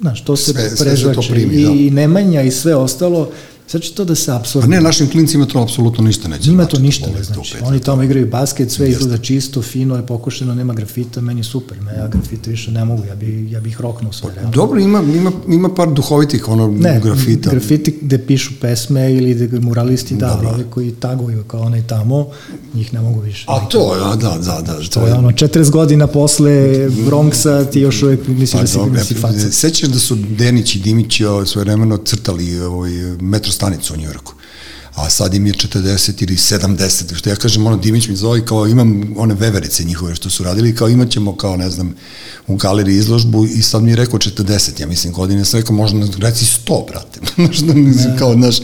C: znaš, to se
A: Sve- sve se to primi, da.
C: i Nemanja i sve ostalo, sve će to da se
A: A
C: absorbuje.
A: ne, našim klincima to apsolutno ništa neće.
C: Njima to ništa ne
A: to
C: znači. Oni tamo igraju basket, sve izgleda čisto, fino je pokušeno, nema grafita, meni je super. Me, ja grafite više ne mogu, ja, bi, ja bih roknuo sve. realno.
A: Dobro, ima, ima, ima par duhovitih ono
C: Ne,
A: grafita.
C: grafiti gde pišu pesme ili gde muralisti, da,
A: Dobro.
C: ali koji taguju kao onaj tamo, njih ne mogu više.
A: A to, a, da, da, da.
C: to je ono, 40 godina posle Bronxa ti još uvijek misliš da si,
A: dobro,
C: da si faca.
A: Sećaš da su Denić i Dimić o, svoje vremeno crtali ovaj, metrostanicu u Njujorku? a sad im je 40 ili 70, što ja kažem, ono, Dimić mi zove, kao imam one veverice njihove što su radili, kao imat ćemo, kao ne znam, u galeriji izložbu i sad mi je rekao 40, ja mislim, godine, sam rekao, možda reci 100, brate, možda mislim, kao, znaš,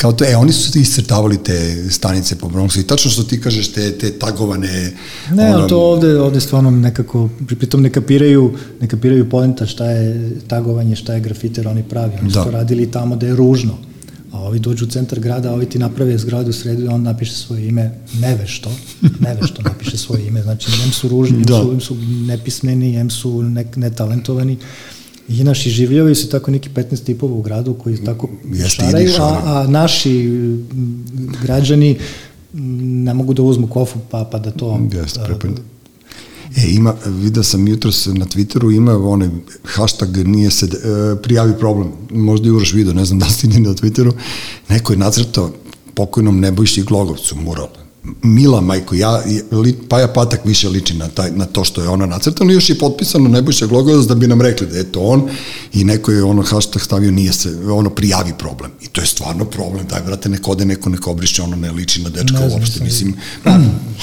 A: kao to, e, oni su iscrtavali te stanice po Bronxu i tačno što ti kažeš, te, te tagovane...
C: Ne, ono, to ovde, ovde stvarno nekako, pritom ne kapiraju, ne kapiraju poenta šta je tagovanje, šta je grafiter, oni pravi, oni da. su to radili tamo da je ružno a ovi dođu u centar grada, a ovi ti naprave zgradu u sredu i on napiše svoje ime nevešto, nevešto napiše svoje ime, znači em su ružni, da. su, em su nepismeni, em su ne, netalentovani, I naši življavaju se tako neki 15 tipova u gradu koji tako Jeste, šaraju, a, a naši građani ne mogu da uzmu kofu pa, pa da to...
A: Jeste, prepredno. E, ima, vidio sam jutros na Twitteru, ima onaj hashtag nije se, e, prijavi problem, možda i uraš video, ne znam da ste na Twitteru, neko je nacrtao pokojnom Nebojši Glogovcu mural Mila majko, ja, Paja Patak više liči na, taj, na to što je ona nacrtana, još je potpisano Nebojša Glogovac da bi nam rekli da je to on i neko je ono hashtag stavio nije se, ono prijavi problem. I to je stvarno problem, daj brate, neko ode, neko neko obriše, ono ne liči na dečka ne uopšte, mislim,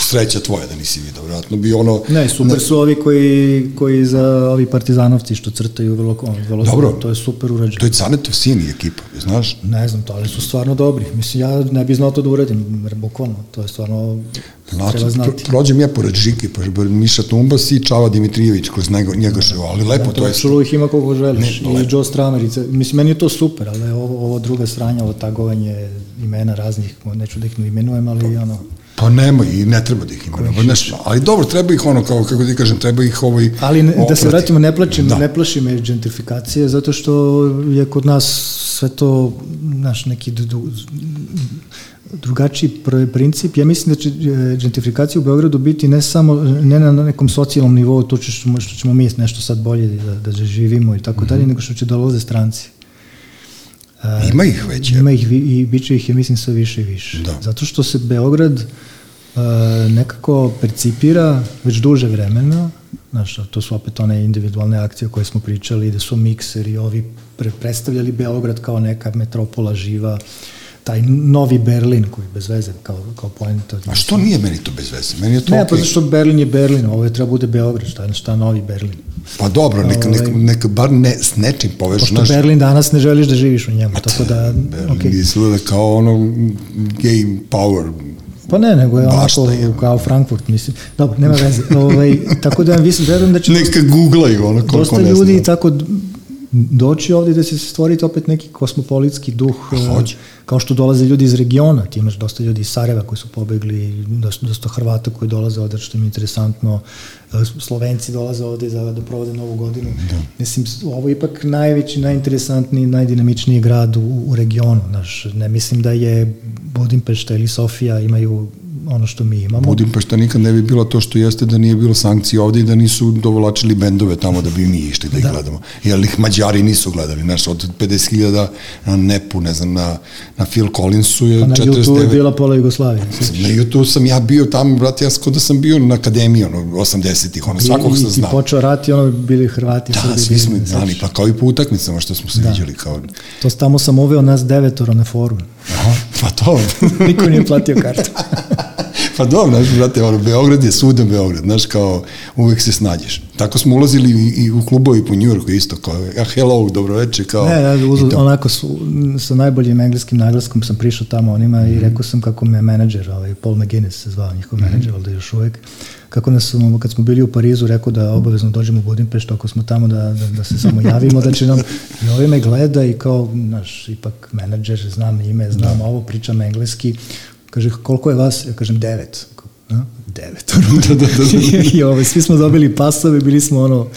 A: sreća tvoja da nisi vidio, vratno bi ono...
C: Ne, super ne, su ovi koji, koji za ovi partizanovci što crtaju vrlo, vrlo
A: Dobro,
C: to je super urađeno.
A: To je Canetov sin i ekipa, znaš?
C: Ne znam, to ali su stvarno dobri. Mislim, ja ne bi znao to da uradim, bukvalno, to je stvarno stvarno
A: Znači, treba znati. Prođem ja pored Žike, pa Miša Tumbas i Čava Dimitrijević kroz njega, njega što, ali lepo
C: ja,
A: to je.
C: Čulu ih ima koliko želiš ne, i Joe Stramerica. Mislim, meni je to super, ali ovo, ovo druga stranja, ovo tagovanje imena raznih, neću da ih ne imenujem, ali ono...
A: Pa nema i ne treba da ih imenujemo. Nešto, ali dobro, treba ih ono, kao, kako ti kažem, treba ih ovaj...
C: Ali ne, da se vratimo, ne plaćim, da. ne plaši me gentrifikacije, zato što je kod nas sve to, naš neki drugačiji princip. Ja mislim da će e, gentrifikacija u Beogradu biti ne samo ne na nekom socijalnom nivou, to što, što ćemo mi nešto sad bolje da, da živimo i tako mm -hmm. dalje, nego što će dolaze stranci.
A: Uh, ima ih već.
C: Ima ih i bit će ih, ja mislim, sve više i više. Da. Zato što se Beograd uh, nekako percipira već duže vremena, znaš, to su opet one individualne akcije koje smo pričali, da su mikseri, ovi pre predstavljali Beograd kao neka metropola živa, uh, taj novi Berlin koji bez veze kao, kao poenta.
A: A što nije meni to bez veze? Meni je to
C: ne, okay. pa zašto Berlin je Berlin, ovo je treba bude Beograd, šta šta novi Berlin.
A: Pa dobro, neka, neka, ovaj- neka bar ne, s nečim povežu.
C: Pošto naš... Berlin danas ne želiš da živiš u njemu, tako da...
A: Berlin okay. izgleda kao ono gay power
C: Pa ne, nego je onako je. kao Frankfurt, mislim. Dobro, nema veze. Ovaj, tako da mislim, verujem da će...
A: Neka googlaju, ono koliko
C: dosta ljudi tako doći ovde da se stvoriti opet neki kosmopolitski duh, Hoće. kao što dolaze ljudi iz regiona, ti imaš dosta ljudi iz Sarajeva koji su pobegli, dosta, dosta Hrvata koji dolaze ovde, što im je interesantno, Slovenci dolaze ovde za, da provode novu godinu. Da. Mislim, ovo je ipak najveći, najinteresantniji, najdinamičniji grad u, u regionu, znaš, ne mislim da je Budimpešta ili Sofija imaju ono što mi imamo.
A: Budimpešta nikad ne bi bilo to što jeste da nije bilo sankcije ovde i da nisu dovolačili bendove tamo da bi mi išli da ih da. gledamo. Jer ih Mađari nisu gledali, znaš, od 50.000 na Nepu, ne znam, na, na Phil Collinsu je
C: pa na 49. YouTube je bila pola Jugoslavije.
A: Na YouTube sam ja bio tamo, brate, ja skoro da sam bio na akademiji, ono, 80-ih, ono, svakog sam znao.
C: I počeo rat i ono, bili Hrvati.
A: Da, svi smo znali, pa kao i po utakmicama što smo se da. viđali. Kao...
C: To tamo sam uveo nas devetoro na forum.
A: Aha, pa to.
C: Niko nije platio kartu.
A: pa dobro, znaš, brate, ono, Beograd je sudan Beograd, znaš, kao, uvek se snađeš. Tako smo ulazili i, i u klubovi po Njujorku isto, kao, ja, hello, dobroveče, kao...
C: Ne, ja, uz, onako, su, sa najboljim engleskim naglaskom sam prišao tamo onima mm -hmm. i mhm. rekao sam kako me menadžer, ovaj, Paul McGuinness se zvao njihov mm -hmm. menadžer, ali da još uvek, kako nas, kad smo bili u Parizu, rekao da obavezno dođemo u Budimpešt, ako smo tamo da, da, da se samo javimo, da će nam, i ovaj me gleda i kao, naš, ipak menadžer, znam ime, znam da. ovo, pričam engleski, Kaže, koliko je vas? Ja kažem, devet. A? Devet. da, da, da, da. I ove, svi smo dobili pasove, bili smo ono...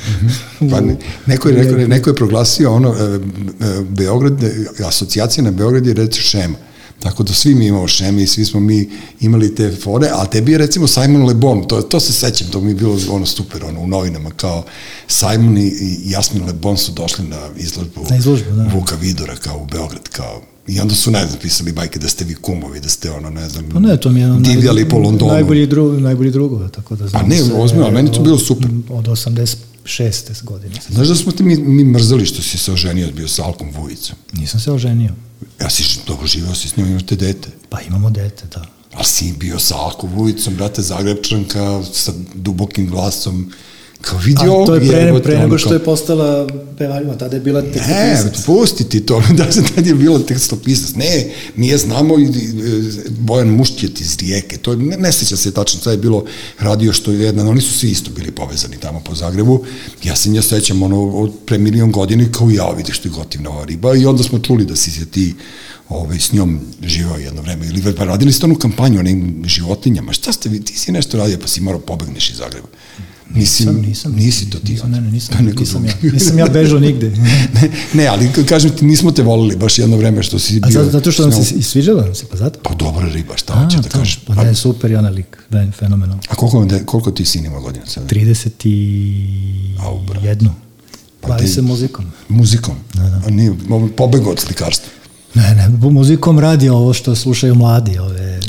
A: Mhm. pa ne, neko, je, neko, neko je proglasio ono, e, e, Beograd, asocijacija na Beograd je reći šema. Tako da svi mi imamo šeme i svi smo mi imali te fore, a tebi je recimo Simon Le Bon, to, to se sećam, to mi je bilo ono super, ono, u novinama, kao Simon i Jasmin Le Bon su došli na izložbu,
C: na izložbu da.
A: Vuka Vidora, kao u Beograd, kao I onda su, ne znam, pisali bajke da ste vi kumovi, da ste ono, ne znam,
C: pa ne, to mi je
A: divljali naj, po Londonu.
C: Najbolji, dru, najbolji drugova, tako da
A: znam Pa ne, ozmio, ali meni to bilo super.
C: Od 86. godine.
A: Znaš da smo ti mi, mi mrzali što si se oženio bio sa Alkom Vujicom?
C: Nisam se oženio.
A: Ja si dobro živeo si s njom, imate dete.
C: Pa imamo dete, da.
A: Ali si bio sa Akovujicom, brate, Zagrebčanka, sa dubokim glasom, Kao vidi ovo,
C: to je pre, pre nego što je postala pevaljima, tada je bila tekstopisac.
A: Ne, pusti ti to, da se tada je bila tekstopisac. Ne, nije znamo i Bojan Muštjet iz Rijeke, to je, ne, ne seća se tačno, sada je bilo radio što je jedna, oni su svi isto bili povezani tamo po Zagrebu. Ja se nje sećam ono od pre milion godina kao ja, vidiš što je gotivna ova riba i onda smo čuli da si se ti ovaj, s njom živao jedno vreme. Ili pa radili ste onu kampanju o nekim životinjama. Šta ste vi, ti si nešto radio pa si morao pobegneš iz Zagreba. Mislim, nisam, nisam, nisi to ti.
C: Nisam, ne, ne, nisam, neko nisam, ja, nisam ja bežao nigde.
A: ne, ne, ali kažem ti, nismo te volili baš jedno vreme što si bio...
C: A zato, zato što nam se sviđala se, pa zato?
A: Pa dobra riba, šta hoće da kažeš?
C: Pa ne, super je ona lik, fenomenalno.
A: A koliko, koliko ti sin ima godina sada?
C: 31. Pa Bavi se muzikom.
A: Muzikom? Da, da. A nije pobegao od slikarstva?
C: Ne, ne, muzikom radi ovo što slušaju mladi, ove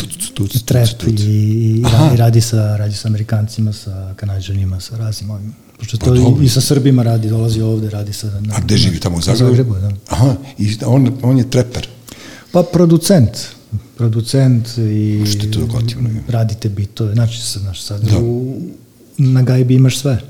C: trap i, i radi, sa, radi sa Amerikancima, sa Kanadžanima, sa raznim ovim. Pošto pa to i, i sa Srbima radi, dolazi ovde, radi sa... Na,
A: A gde živi tamo u Zagrebu? Zagrebu, da. Aha, i on, on je treper.
C: Pa producent, producent i
A: Što je to gotivno?
C: radite bitove, znači, znaš, sad da. u, na gajbi imaš sve.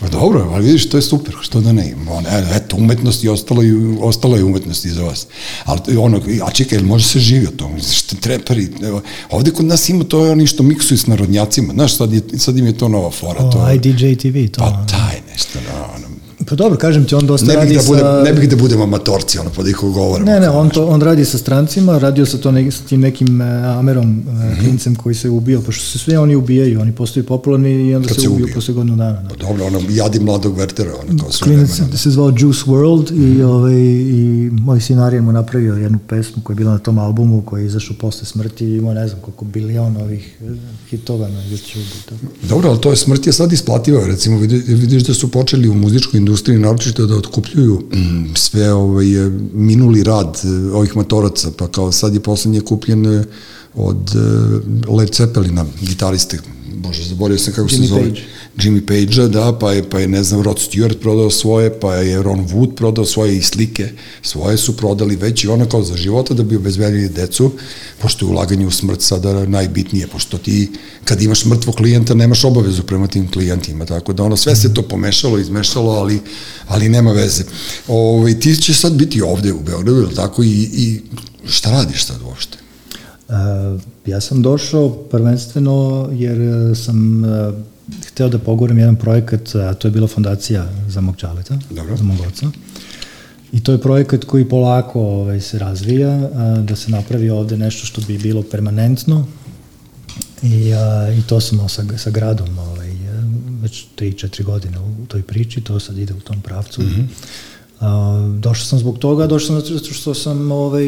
A: Pa dobro, ali vidiš, to je super, što da ne ima. E, eto, umetnost i ostalo, i, ostalo je umetnost iza vas. Ali ono, a čekaj, može se živi od toga, što trepari, evo, ovde kod nas ima to oni što miksuju s narodnjacima, znaš, sad, je, sad im je to nova fora.
C: O,
A: to,
C: IDJ TV, to.
A: Pa taj nešto, no, ono,
C: Pa dobro, kažem ti, on dosta
A: ne
C: radi
A: da budem,
C: sa...
A: Ne bih da budemo amatorci, ono, pa da ih govorimo.
C: Ne, ne, on, to, on radi sa strancima, radio sa, to ne, sa tim nekim uh, Amerom, uh, mm -hmm. klincem koji se ubio, pošto se sve oni ubijaju, oni postaju popularni i onda Kad se, se ubiju posle godinu dana. Da.
A: Pa dobro, ono, jadi mladog Wertera, ono, kao
C: sve Klinac se zvao Juice World mm -hmm. i, ovaj, i moj sinar mu napravio jednu pesmu koja je bila na tom albumu, koji je izašao posle smrti i imao ne znam koliko bilion ovih eh, hitova na YouTube.
A: Dobro, ali to je smrt je sad isplativa, recimo vidiš da su počeli u muzičkoj industriji naročito da otkupljuju mm, sve ovaj, minuli rad eh, ovih motoraca, pa kao sad je poslednje kupljen od eh, Led Zeppelina, gitariste, bože, zaboravio sam kako Jimmy se zove. Page. Jimmy Page-a, da, pa je, pa je, ne znam, Rod Stewart prodao svoje, pa je Ron Wood prodao svoje i slike, svoje su prodali već i ono kao za života da bi obezbedili decu, pošto je ulaganje u smrt sada najbitnije, pošto ti kad imaš mrtvog klijenta nemaš obavezu prema tim klijentima, tako da ono sve se to pomešalo, izmešalo, ali, ali nema veze. Ove, ovaj, ti će sad biti ovde u Beogradu, tako, i, i šta radiš sad uopšte?
C: Uh, ja sam došao prvenstveno jer sam uh, hteo da pogovorim jedan projekat, a to je bila fondacija za mog čaleta, Dobro. za mog oca. I to je projekat koji polako ovaj, se razvija, a, da se napravi ovde nešto što bi bilo permanentno i, a, i to smo sa, sa gradom ovaj, već 3-4 godine u toj priči, to sad ide u tom pravcu. Mm -hmm. A, došao sam zbog toga, došao sam zato što sam ovaj,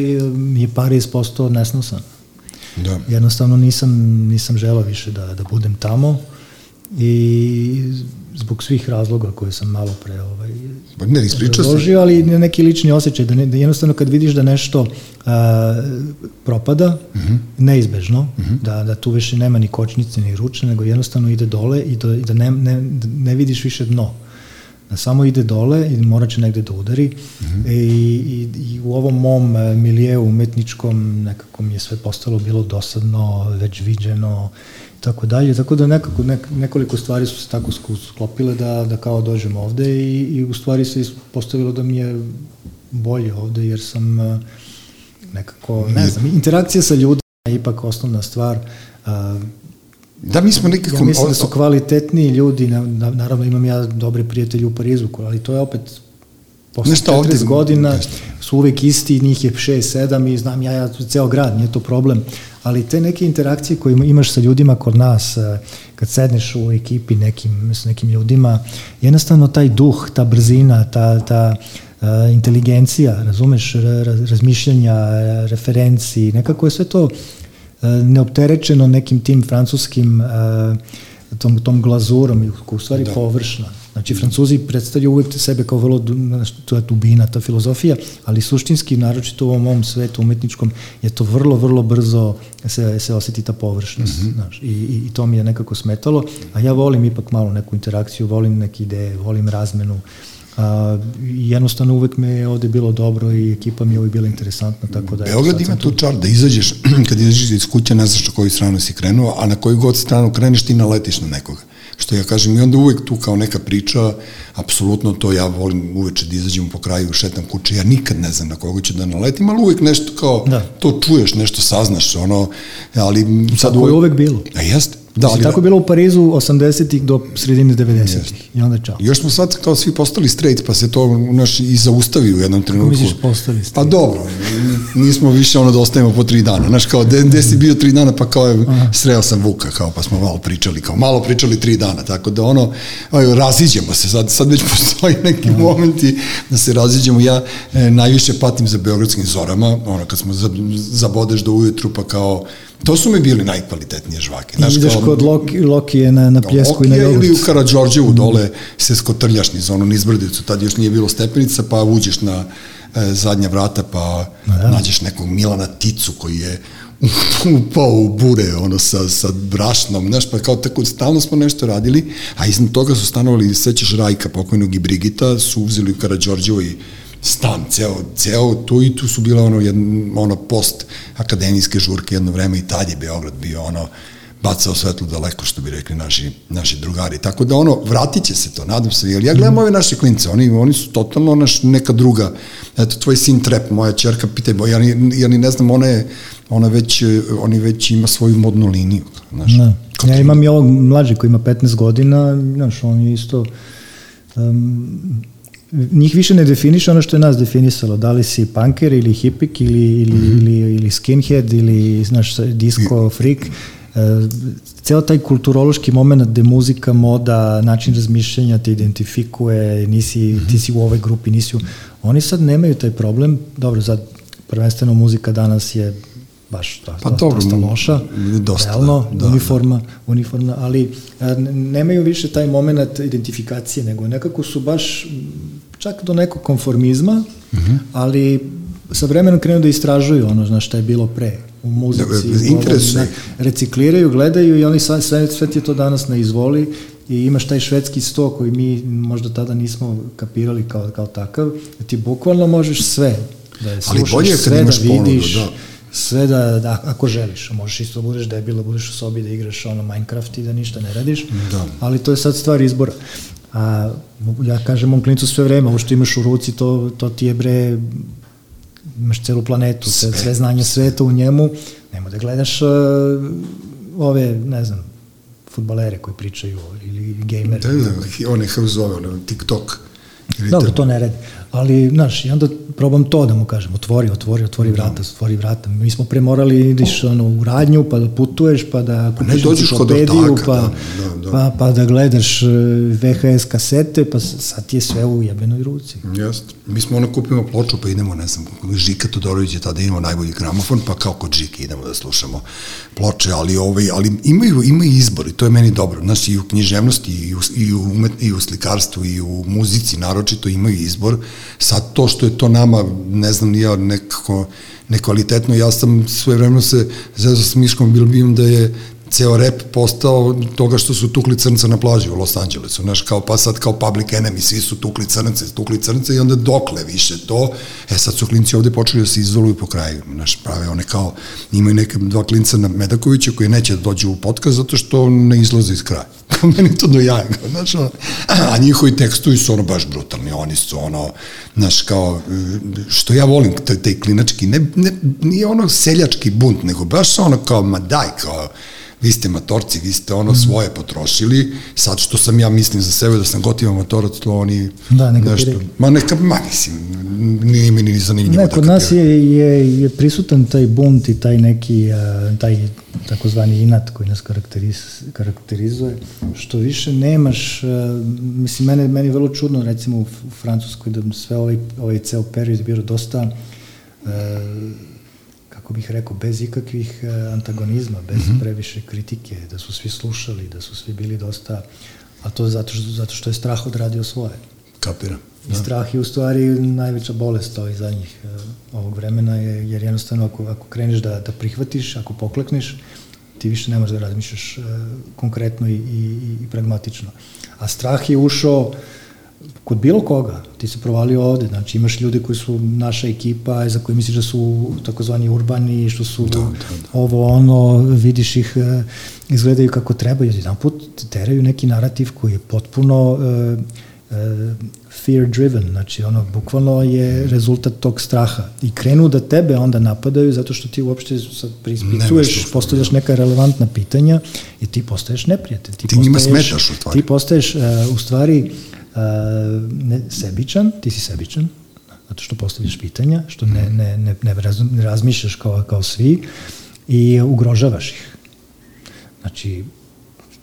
C: je Paris postao nesnosan. Da. Jednostavno nisam, nisam želao više da, da budem tamo i zbog svih razloga koje sam malo pre ovaj,
A: pa ne,
C: sam. ali neki lični osjećaj, da, ne, da jednostavno kad vidiš da nešto a, propada, uh mhm. -huh. neizbežno, uh mhm. -huh. da, da tu više nema ni kočnice ni ruče, nego jednostavno ide dole i da, i da ne, ne, ne vidiš više dno. Samo ide dole i mora će negde da udari mhm. -huh. I, i, i u ovom mom e, milijeu umetničkom nekako mi je sve postalo bilo dosadno, već viđeno tako dalje, tako da nekako nek, nekoliko stvari su se tako sklopile da, da kao dođem ovde i, i u stvari se postavilo da mi je bolje ovde jer sam uh, nekako, ne znam, interakcija sa ljudima je ipak osnovna stvar. Uh,
A: Da, mi smo nekako...
C: Ja mislim da su kvalitetniji ljudi, na, na, naravno imam ja dobre prijatelje u Parizu, ali to je opet posle 40 ovde, godina nešto. su uvek isti, njih je 6, 7 i znam ja, ja ceo grad, nije to problem ali te neke interakcije koje imaš sa ljudima kod nas, eh, kad sedneš u ekipi nekim, s nekim ljudima, jednostavno taj duh, ta brzina, ta, ta uh, inteligencija, razumeš, razmišljanja, referenci, nekako je sve to uh, neopterečeno nekim tim francuskim uh, tom, tom glazurom, u stvari da. površna. Znači, Francuzi predstavljaju uvek sebe kao vrlo, to je dubina, ta filozofija, ali suštinski, naročito u ovom mom svetu umetničkom, je to vrlo, vrlo brzo se, se oseti ta površnost. Mm -hmm. znaš, i, i, I to mi je nekako smetalo, a ja volim ipak malo neku interakciju, volim neke ideje, volim razmenu, A, jednostavno uvek me je ovde bilo dobro i ekipa mi je uvek bila interesantna, tako da...
A: Beograd ima tu čar da izađeš, kad izađeš iz kuće ne znaš na koju stranu si krenuo, a na koju god stranu kreneš ti naletiš na nekoga. Što ja kažem, i onda uvek tu kao neka priča, apsolutno to ja volim uveče da izađem po kraju, šetam kuće, ja nikad ne znam na koga ću da naletim, ali uvek nešto kao, da. to čuješ, nešto saznaš, ono, ali sad
C: Tako uvek... je uvek bilo.
A: A jeste.
C: Da, ali tako da. bilo u Parizu 80-ih do sredine 90-ih. I onda čao.
A: Još smo sad kao svi postali straight, pa se to u naš i zaustavi u jednom trenutku.
C: Kako misliš postali straight?
A: Pa dobro, nismo više ono da ostajemo po tri dana. Znaš, kao, gde si bio tri dana, pa kao je, sreo sam Vuka, kao, pa smo malo pričali, kao, malo pričali tri dana, tako da ono, aj, raziđemo se, sad, sad već postoji neki Aha. momenti da se raziđemo. Ja e, najviše patim za beogradskim zorama, ono, kad smo zabodeš do ujutru, pa kao, To su mi bili najkvalitetnije žvake.
C: Znaš, ideš kao, kod Loki, Lokije na, na pljesku i na jogurt.
A: Ili u Karadžorđevu dole se skotrljaš niz onu nizbrdicu, tad još nije bilo stepenica, pa uđeš na e, zadnja vrata, pa da. nađeš nekog Milana Ticu koji je upao u bure, ono, sa, sa brašnom, znaš, pa kao tako, stalno smo nešto radili, a iznad toga su stanovali, sećaš Rajka, pokojnog i Brigita, su uzeli u Karadžorđevo i stan, ceo, ceo tu i tu su bile ono, jedno, ono post akademijske žurke jedno vreme i tad je Beograd bio ono bacao svetlo daleko, što bi rekli naši, naši drugari. Tako da ono, vratit će se to, nadam se. Jer ja gledam ove naše klince, oni, oni su totalno naš, neka druga. Eto, tvoj sin Trep, moja čerka, pitaj, bo, ja ni, ja ni ne znam, ona je, ona već, oni već ima svoju modnu liniju. Znaš,
C: ne. Ja imam i ovog mlađe koji ima 15 godina, znaš, on je isto um, njih više ne definiše ono što je nas definisalo, da li si punker ili hipik ili, ili, mm -hmm. ili, ili skinhead ili znaš, disco freak. Uh, ceo taj kulturološki moment gde muzika, moda, način razmišljanja te identifikuje, nisi, mm -hmm. ti si u ovoj grupi, nisi u... Oni sad nemaju taj problem, dobro, sad prvenstveno muzika danas je baš da, pa dosta, dobro, dosta loša, dosta, realno, da, uniforma, da. uniforma, ali a, nemaju više taj moment identifikacije, nego nekako su baš čak do nekog konformizma, uh. -huh. ali sa vremenom krenu da istražuju ono znaš šta je bilo pre u muzici,
A: da, da,
C: recikliraju, gledaju i oni sve, sve, sve ti to danas na izvoli i imaš taj švedski sto koji mi možda tada nismo kapirali kao, kao takav, da ti bukvalno možeš sve da je slušaš, Ali bolje sve da vidiš, ponudu, da sve da, da ako želiš, možeš isto da budeš debil, da budeš u sobi da igraš ono Minecraft i da ništa ne radiš, da. ali to je sad stvar izbora. A ja kažem mom klinicu sve vreme, ovo što imaš u ruci, to, to ti je bre, imaš celu planetu, sve, sve znanje sveta u njemu, nema da gledaš uh, ove, ne znam, futbalere koji pričaju ili gamere.
A: Da, da, one kako zove, one, TikTok.
C: Dobro, to ne radi ali, znaš, i onda probam to da mu kažem, otvori, otvori, otvori da. vrata, otvori vrata. Mi smo pre morali, ideš ono, u radnju, pa da putuješ, pa da
A: kupiš ne dođeš kod ortaka,
C: pa, da, da, da. Pa, pa da gledaš e, VHS kasete, pa sad ti je sve u jebenoj ruci.
A: Jest. Mi smo ono kupimo ploču, pa idemo, ne znam, Žika Todorović je tada imao najbolji gramofon, pa kao kod Žike idemo da slušamo ploče, ali, ovaj, ali imaju, imaju izbor i to je meni dobro. Znaš, i u književnosti, i u, i u, umet, i u slikarstvu, i u muzici naročito imaju izbor Sad to što je to nama, ne znam, ja nekako nekvalitetno, ja sam sve vremeno se zezao s Miškom Bilbijom da je ceo rep postao toga što su tukli crnca na plaži u Los Angelesu, znaš, kao pa sad kao public enemy, svi su tukli crnce, tukli crnce i onda dokle više to, e sad su klinci ovde počeli da se izoluju po kraju, znaš, prave one kao, imaju neke dva klinca na Medakovića koji neće da dođu u podcast zato što ne izlaze iz kraja. Meni to do jaja, znaš, ono, a njihovi tekstovi su ono baš brutalni, oni su ono, znaš, kao, što ja volim, taj, taj klinački, ne, ne, nije ono seljački bunt, nego baš ono kao, ma daj, kao, vi ste matorci, vi ste ono svoje potrošili, sad što sam ja mislim za sebe da sam gotivan matorac, to oni
C: da, neka nešto,
A: ma neka, ma mislim, nije mi ni zanimljivo.
C: Ne, kod da nas je, je, je prisutan taj bunt i taj neki, taj takozvani inat koji nas karakteriz, karakterizuje, što više nemaš, mislim, mene, meni je vrlo čudno, recimo u, Francuskoj, da sve ovaj, ovaj ceo period bio dosta kako bih rekao, bez ikakvih e, antagonizma, bez mm -hmm. previše kritike, da su svi slušali, da su svi bili dosta, a to je zato što, zato što je strah odradio svoje.
A: Kapira.
C: I da. strah je u stvari najveća bolest ovih zadnjih uh, ovog vremena, je, jer jednostavno ako, ako kreneš da, da prihvatiš, ako poklekneš, ti više ne možeš da razmišljaš uh, konkretno i, i, i pragmatično. A strah je ušao kod bilo koga, ti se provalio ovde, znači imaš ljude koji su naša ekipa, za koji misliš da su takozvani urbani, što su da, da, da. ovo ono, vidiš ih, e, izgledaju kako treba, jedan put teraju neki narativ koji je potpuno uh, uh, fear driven, znači ono bukvalno je rezultat tog straha i krenu da tebe onda napadaju zato što ti uopšte sad prispituješ, postavljaš neka relevantna pitanja i ti postaješ neprijatelj.
A: Ti, ti njima smetaš u stvari.
C: Ti postaješ uh, u stvari ne, sebičan, ti si sebičan, zato što postavljaš pitanja, što ne, ne, ne, ne, ne razmišljaš kao, kao svi i ugrožavaš ih. Znači,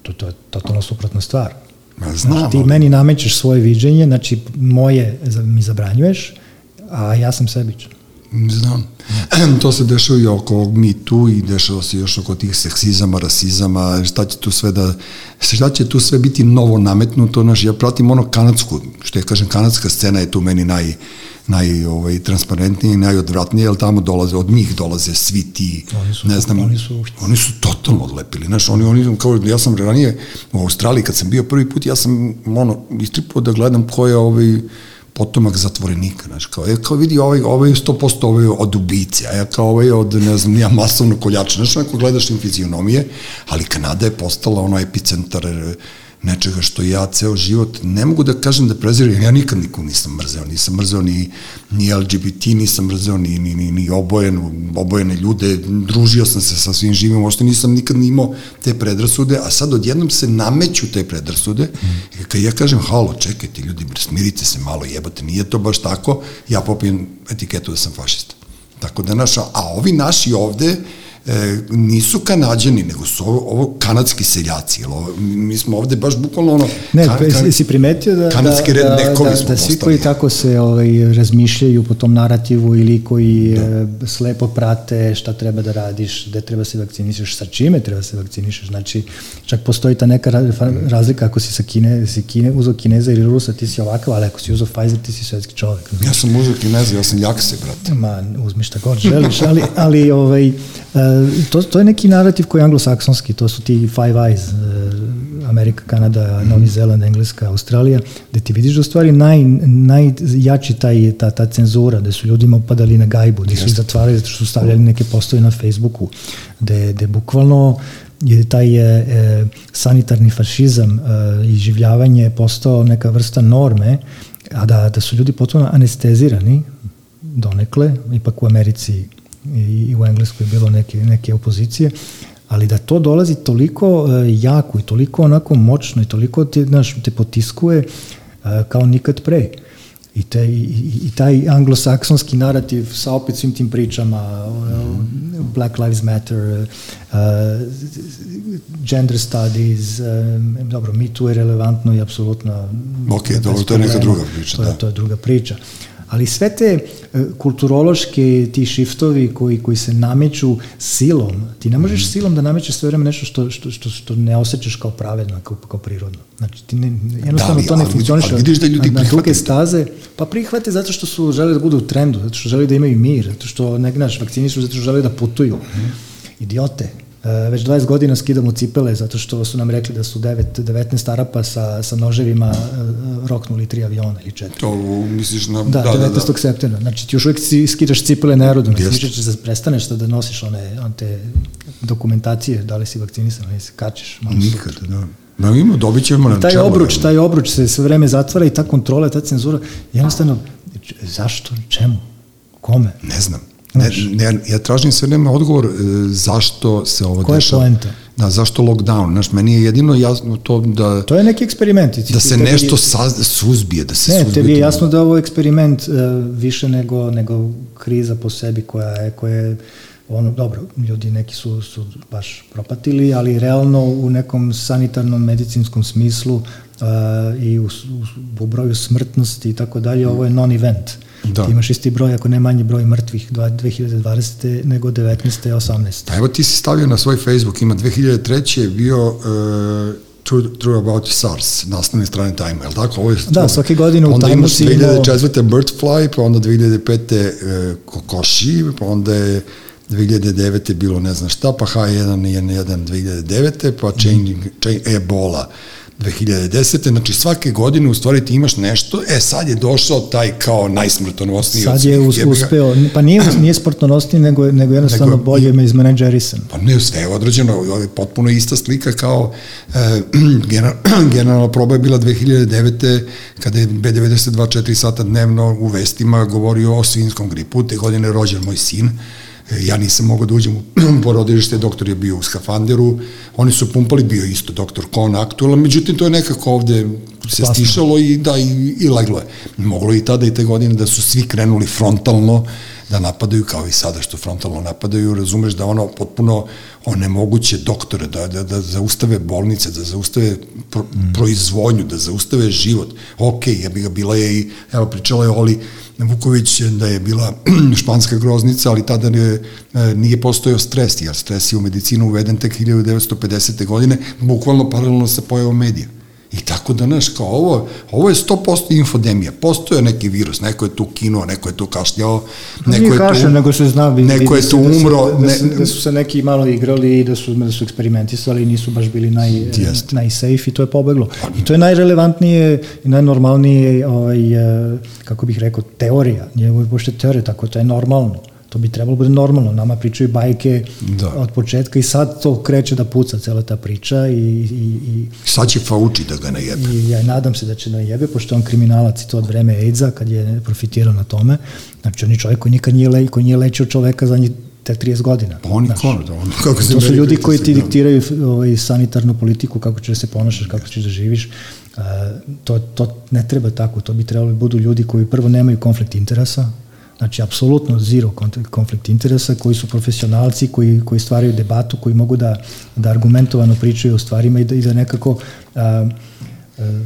C: to, to je totalno suprotna stvar.
A: Ma, znam,
C: znači, ti meni namećeš svoje viđenje, znači moje mi zabranjuješ, a ja sam sebičan.
A: Znam. To se dešava i oko mi tu i dešava se još oko tih seksizama, rasizama, šta će tu sve da, šta će tu sve biti novo nametnuto, znaš, ja pratim ono kanadsku, što je kažem, kanadska scena je tu meni naj, naj ovaj, transparentnije i najodvratnije, jer tamo dolaze, od njih dolaze svi ti,
C: oni su,
A: ne znam,
C: oni su,
A: oni su totalno odlepili, znaš, oni, oni, kao, ja sam ranije u Australiji, kad sam bio prvi put, ja sam, ono, istripao da gledam ko je ovaj, potomak zatvorenika, znaš, kao, je, kao vidi, ovaj, ovaj je 100% ovaj od ubice, a ja kao ovaj od, ne znam, nija masovno koljača, znaš, ako gledaš im fizionomije, ali Kanada je postala ono epicentar nečega što ja ceo život ne mogu da kažem da preziram, ja nikad nikom nisam mrzeo, nisam mrzeo ni, ni LGBT, nisam mrzeo ni, ni, ni, ni obojen, obojene ljude, družio sam se sa svim živim, možda nisam nikad ni imao te predrasude, a sad odjednom se nameću te predrasude, mm. kad ja kažem, halo, čekajte ljudi, smirite se malo, jebate, nije to baš tako, ja popijem etiketu da sam fašista. Tako da naša, a ovi naši ovde, e, nisu kanadjani, nego su ovo, ovo kanadski seljaci. Ovo, mi smo ovde baš bukvalno ono...
C: Ne, kan, kan, si primetio da,
A: kanadski
C: da,
A: da, da,
C: da, da svi koji tako se ovaj, razmišljaju po tom narativu ili koji da. e, slepo prate šta treba da radiš, gde treba se vakcinišeš, sa čime treba se vakcinišeš. Znači, čak postoji ta neka razlika ako si sa Kine, si Kine, uzao Kineza ili Rusa, ti si ovakav, ali ako si uzao Pfizer, ti si svetski čovek.
A: Ja sam uzao Kineza, ja sam jak se, brate.
C: Ma, uzmi šta god želiš, ali, ali ovaj, to, to je neki narativ koji je anglosaksonski, to su ti Five Eyes, uh, Amerika, Kanada, Novi Zeland, Engleska, Australija, gde ti vidiš da u stvari naj, najjači taj, ta, ta cenzura, gde su ljudima upadali na gajbu, gde su ih zatvarali zato što su stavljali neke postove na Facebooku, gde, gde bukvalno je taj je, e, sanitarni fašizam e, i življavanje postao neka vrsta norme, a da, da su ljudi potpuno anestezirani donekle, ipak u Americi i, i u Engleskoj je bilo neke, neke opozicije, ali da to dolazi toliko uh, jako i toliko onako moćno i toliko te, znaš, te potiskuje uh, kao nikad pre. I, te, i, i taj anglosaksonski narativ sa opet svim tim pričama uh, Black Lives Matter uh, gender studies uh, dobro, mi tu je relevantno i apsolutno
A: ok, dobro, to je neka druga priča
C: to,
A: da.
C: to je druga priča ali sve te e, kulturološke ti šiftovi koji, koji se nameću silom, ti ne možeš mhm. silom da namećeš sve vreme nešto što, što, što, što ne osjećaš kao pravedno, kao, kao prirodno. Znači, ti ne, jednostavno da, to ne funkcioniše.
A: Ali vidiš da ljudi
C: na, na duge staze, pa prihvate zato što su žele da budu u trendu, zato što žele da imaju mir, zato što ne znaš, vakcinišu, zato što žele da putuju. -hmm. Idiote. E, već 20 godina skidamo cipele zato što su nam rekli da su 9, 19 Arapa sa, sa noževima e, roknuli tri aviona ili četiri.
A: To misliš na...
C: Da, da 19. Da, da. septembra. Znači ti još uvijek skidaš cipele na aerodromu. Misliš da prestaneš da nosiš one, te dokumentacije, da li si vakcinisan, ili se kačeš.
A: Nikad, da. Da ima, dobit ćemo
C: na taj čelo. Obruč, taj obruč se sve vreme zatvara i ta kontrola, ta cenzura, jednostavno, zašto, čemu, kome?
A: Ne znam. Ne, ne, ja tražim sve vreme odgovor e, zašto se ovo
C: Koja dešava. Koja je poenta?
A: Da, zašto lockdown? Znaš, meni je jedino jasno to da...
C: To je neki eksperiment.
A: Da se nešto je, saz, suzbije, da se
C: ne,
A: suzbije.
C: Ne, tebi je jasno da je ovo eksperiment uh, više nego, nego kriza po sebi koja je, koja je ono, dobro, ljudi neki su, su baš propatili, ali realno u nekom sanitarnom medicinskom smislu uh, i u, u, u broju smrtnosti i tako dalje, ovo je non-event. Da. Ti imaš isti broj, ako ne manji broj mrtvih 2020. nego 19. i 18.
A: Pa evo ti si stavio na svoj Facebook, ima 2003. je bio uh, True, True About SARS, naslovne strane Time, je li tako? Ovo je,
C: da, svake godine u Time si
A: imao... Onda imaš 2004. Birdfly, pa onda 2005. Uh, Kokoši, pa onda je 2009. bilo ne znam šta, pa H1N1 2009. pa Changing, mm. Change, Ebola 2010. Znači svake godine u stvari ti imaš nešto, e sad je došao taj kao najsmrtonosniji
C: Sad je us, uspeo, pa nije, nije smrtonosniji, nego, nego jednostavno nego, bolje me izmenadžerisan.
A: Pa ne, sve je određeno, je potpuno ista slika kao e, generalna proba je bila 2009. kada je B92 4 sata dnevno u vestima govorio o svinskom gripu, te godine rođen moj sin, ja nisam mogao da uđem u porodilište, doktor je bio u skafanderu, oni su pumpali, bio isto doktor Kon aktualan, međutim to je nekako ovde se Spasno. stišalo i da, i, i leglo je. Moglo i tada i te godine da su svi krenuli frontalno da napadaju kao i sada što frontalno napadaju, razumeš da ono potpuno onemoguće doktore da, da, da zaustave bolnice, da zaustave pro, mm. proizvodnju, da zaustave život. Ok, ja bi ga bila je i, evo pričala je Oli, Vuković da je bila španska groznica, ali tada ne, nije postojao stres, jer stres je u medicinu uveden tek 1950. godine, bukvalno paralelno sa pojavom medija. I tako da, znaš, kao ovo, ovo je 100% infodemija. Postoje neki virus, neko je tu kinuo, neko je tu kašljao, neko
C: Nije
A: je
C: kašljao,
A: tu...
C: nego se zna,
A: neko je tu umro.
C: Da, se, da, su, da su se neki malo igrali i da su, da su eksperimentisali i nisu baš bili naj, Jest. najsafe i to je pobeglo. I to je najrelevantnije i najnormalnije, ovaj, eh, kako bih rekao, teorija. Nije ovo je teorija, tako to je normalno. To bi trebalo da bude normalno. Nama pričaju bajke da. od početka i sad to kreće da puca cela ta priča i... i, i
A: sad će Fauci da ga najebe.
C: I ja nadam se da će da najebe, pošto on kriminalac i to od vreme AIDS-a, kad je profitirao na tome. Znači, on je čovjek koji nikad nije, le, koji nije lečio čoveka za njih te 30 godina.
A: Pa oni ko, da, on, kako
C: se to su ljudi koji ti da. diktiraju ovaj, sanitarnu politiku, kako ćeš da se ponašaš, kako ćeš da živiš. Uh, to, to ne treba tako, to bi trebalo da budu ljudi koji prvo nemaju konflikt interesa, Znači, apsolutno zero konflikt interesa, koji su profesionalci, koji, koji stvaraju debatu, koji mogu da, da argumentovano pričaju o stvarima i da, i da nekako a, a,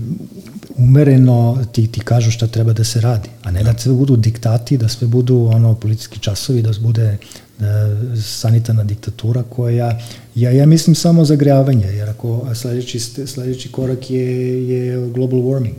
C: umereno ti, ti kažu šta treba da se radi, a ne da sve budu diktati, da sve budu ono politički časovi, da bude da, sanitarna diktatura koja, ja, ja mislim samo zagrejavanje, jer ako sledeći, sledeći korak je, je global warming.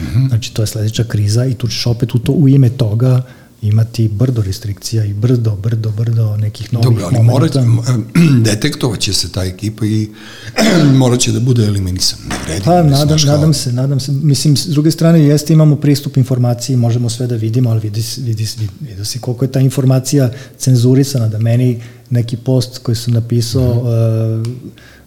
C: Mm -hmm. Znači, to je sledeća kriza i tu ćeš opet u, to, u ime toga imati brdo restrikcija i brdo, brdo, brdo nekih novih Dobro, ali momenta.
A: Detektovat će se ta ekipa i morat će da bude eliminisan. Ne vredi.
C: Pa, nadam, nadam se, nadam se. Mislim, s druge strane, jeste imamo pristup informaciji, možemo sve da vidimo, ali vidi, vidi, vidi, vidi se koliko je ta informacija cenzurisana, da meni neki post koji sam napisao mm -hmm. uh,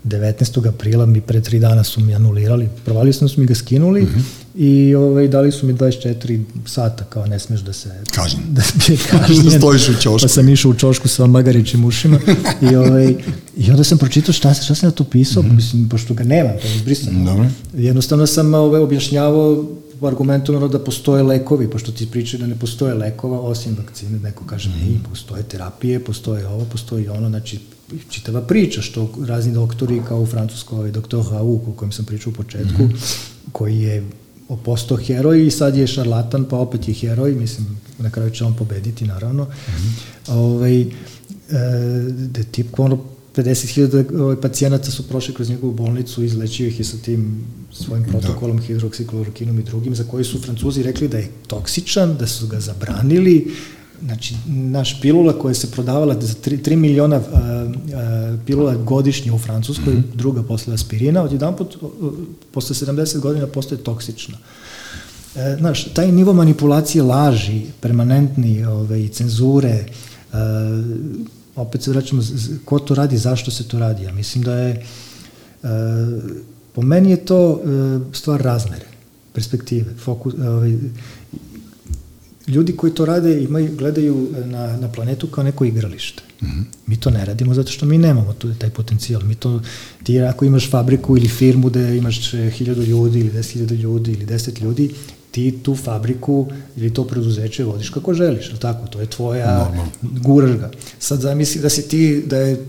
C: 19. aprila mi pre tri dana su mi anulirali, provalili su mi ga skinuli mm -hmm. I ovaj, dali su mi 24 sata kao ne smeš da se
A: kažem
C: da se kažnjen
A: da stojiš u ćošku
C: pa sam išao u ćošku sa magarićim ušima i ovaj i onda sam pročitao šta šta sam ja tu pisao mm -hmm. mislim pošto ga nema to je izbrisano Dobre. jednostavno sam ovaj objašnjavao argumentovano da postoje lekovi, pošto ti pričaju da ne postoje lekova osim vakcine, neko kaže ne, mm. postoje terapije, postoje ovo, postoji ono, znači čitava priča što razni doktori kao u Francuskoj, ovaj doktor Raoult o kojem sam pričao u početku, mm -hmm. koji je postao heroj i sad je šarlatan, pa opet je heroj, mislim, na kraju će on pobediti, naravno. Mm -hmm. ovaj, e, da tip ono 50.000 ovaj, pacijenata su prošli kroz njegovu bolnicu, izlečio ih je sa tim svojim da. protokolom, da. hidroksiklorokinom i drugim, za koji su Francuzi rekli da je toksičan, da su ga zabranili, Znači, naš pilula koja se prodavala za 3, 3 miliona a, a, pilula godišnje u Francuskoj, mm -hmm. druga posle aspirina, od jedan put, posle 70 godina postaje toksična. E, znaš, taj nivo manipulacije laži, permanentni ove, ovaj, cenzure, e, opet se vraćamo, ko to radi, zašto se to radi? Ja mislim da je, e, po meni je to e, stvar razmere, perspektive, fokus, ove, ovaj, ljudi koji to rade imaju, gledaju na, na planetu kao neko igralište. Mm -hmm. Mi to ne radimo zato što mi nemamo tu, taj potencijal. Mi to, ti ako imaš fabriku ili firmu da imaš hiljadu ljudi ili deset hiljada ljudi ili deset ljudi, ti tu fabriku ili to preduzeće vodiš kako želiš, ali tako? To je tvoja Normalno. guraš ga. Sad zamisli da si ti, da je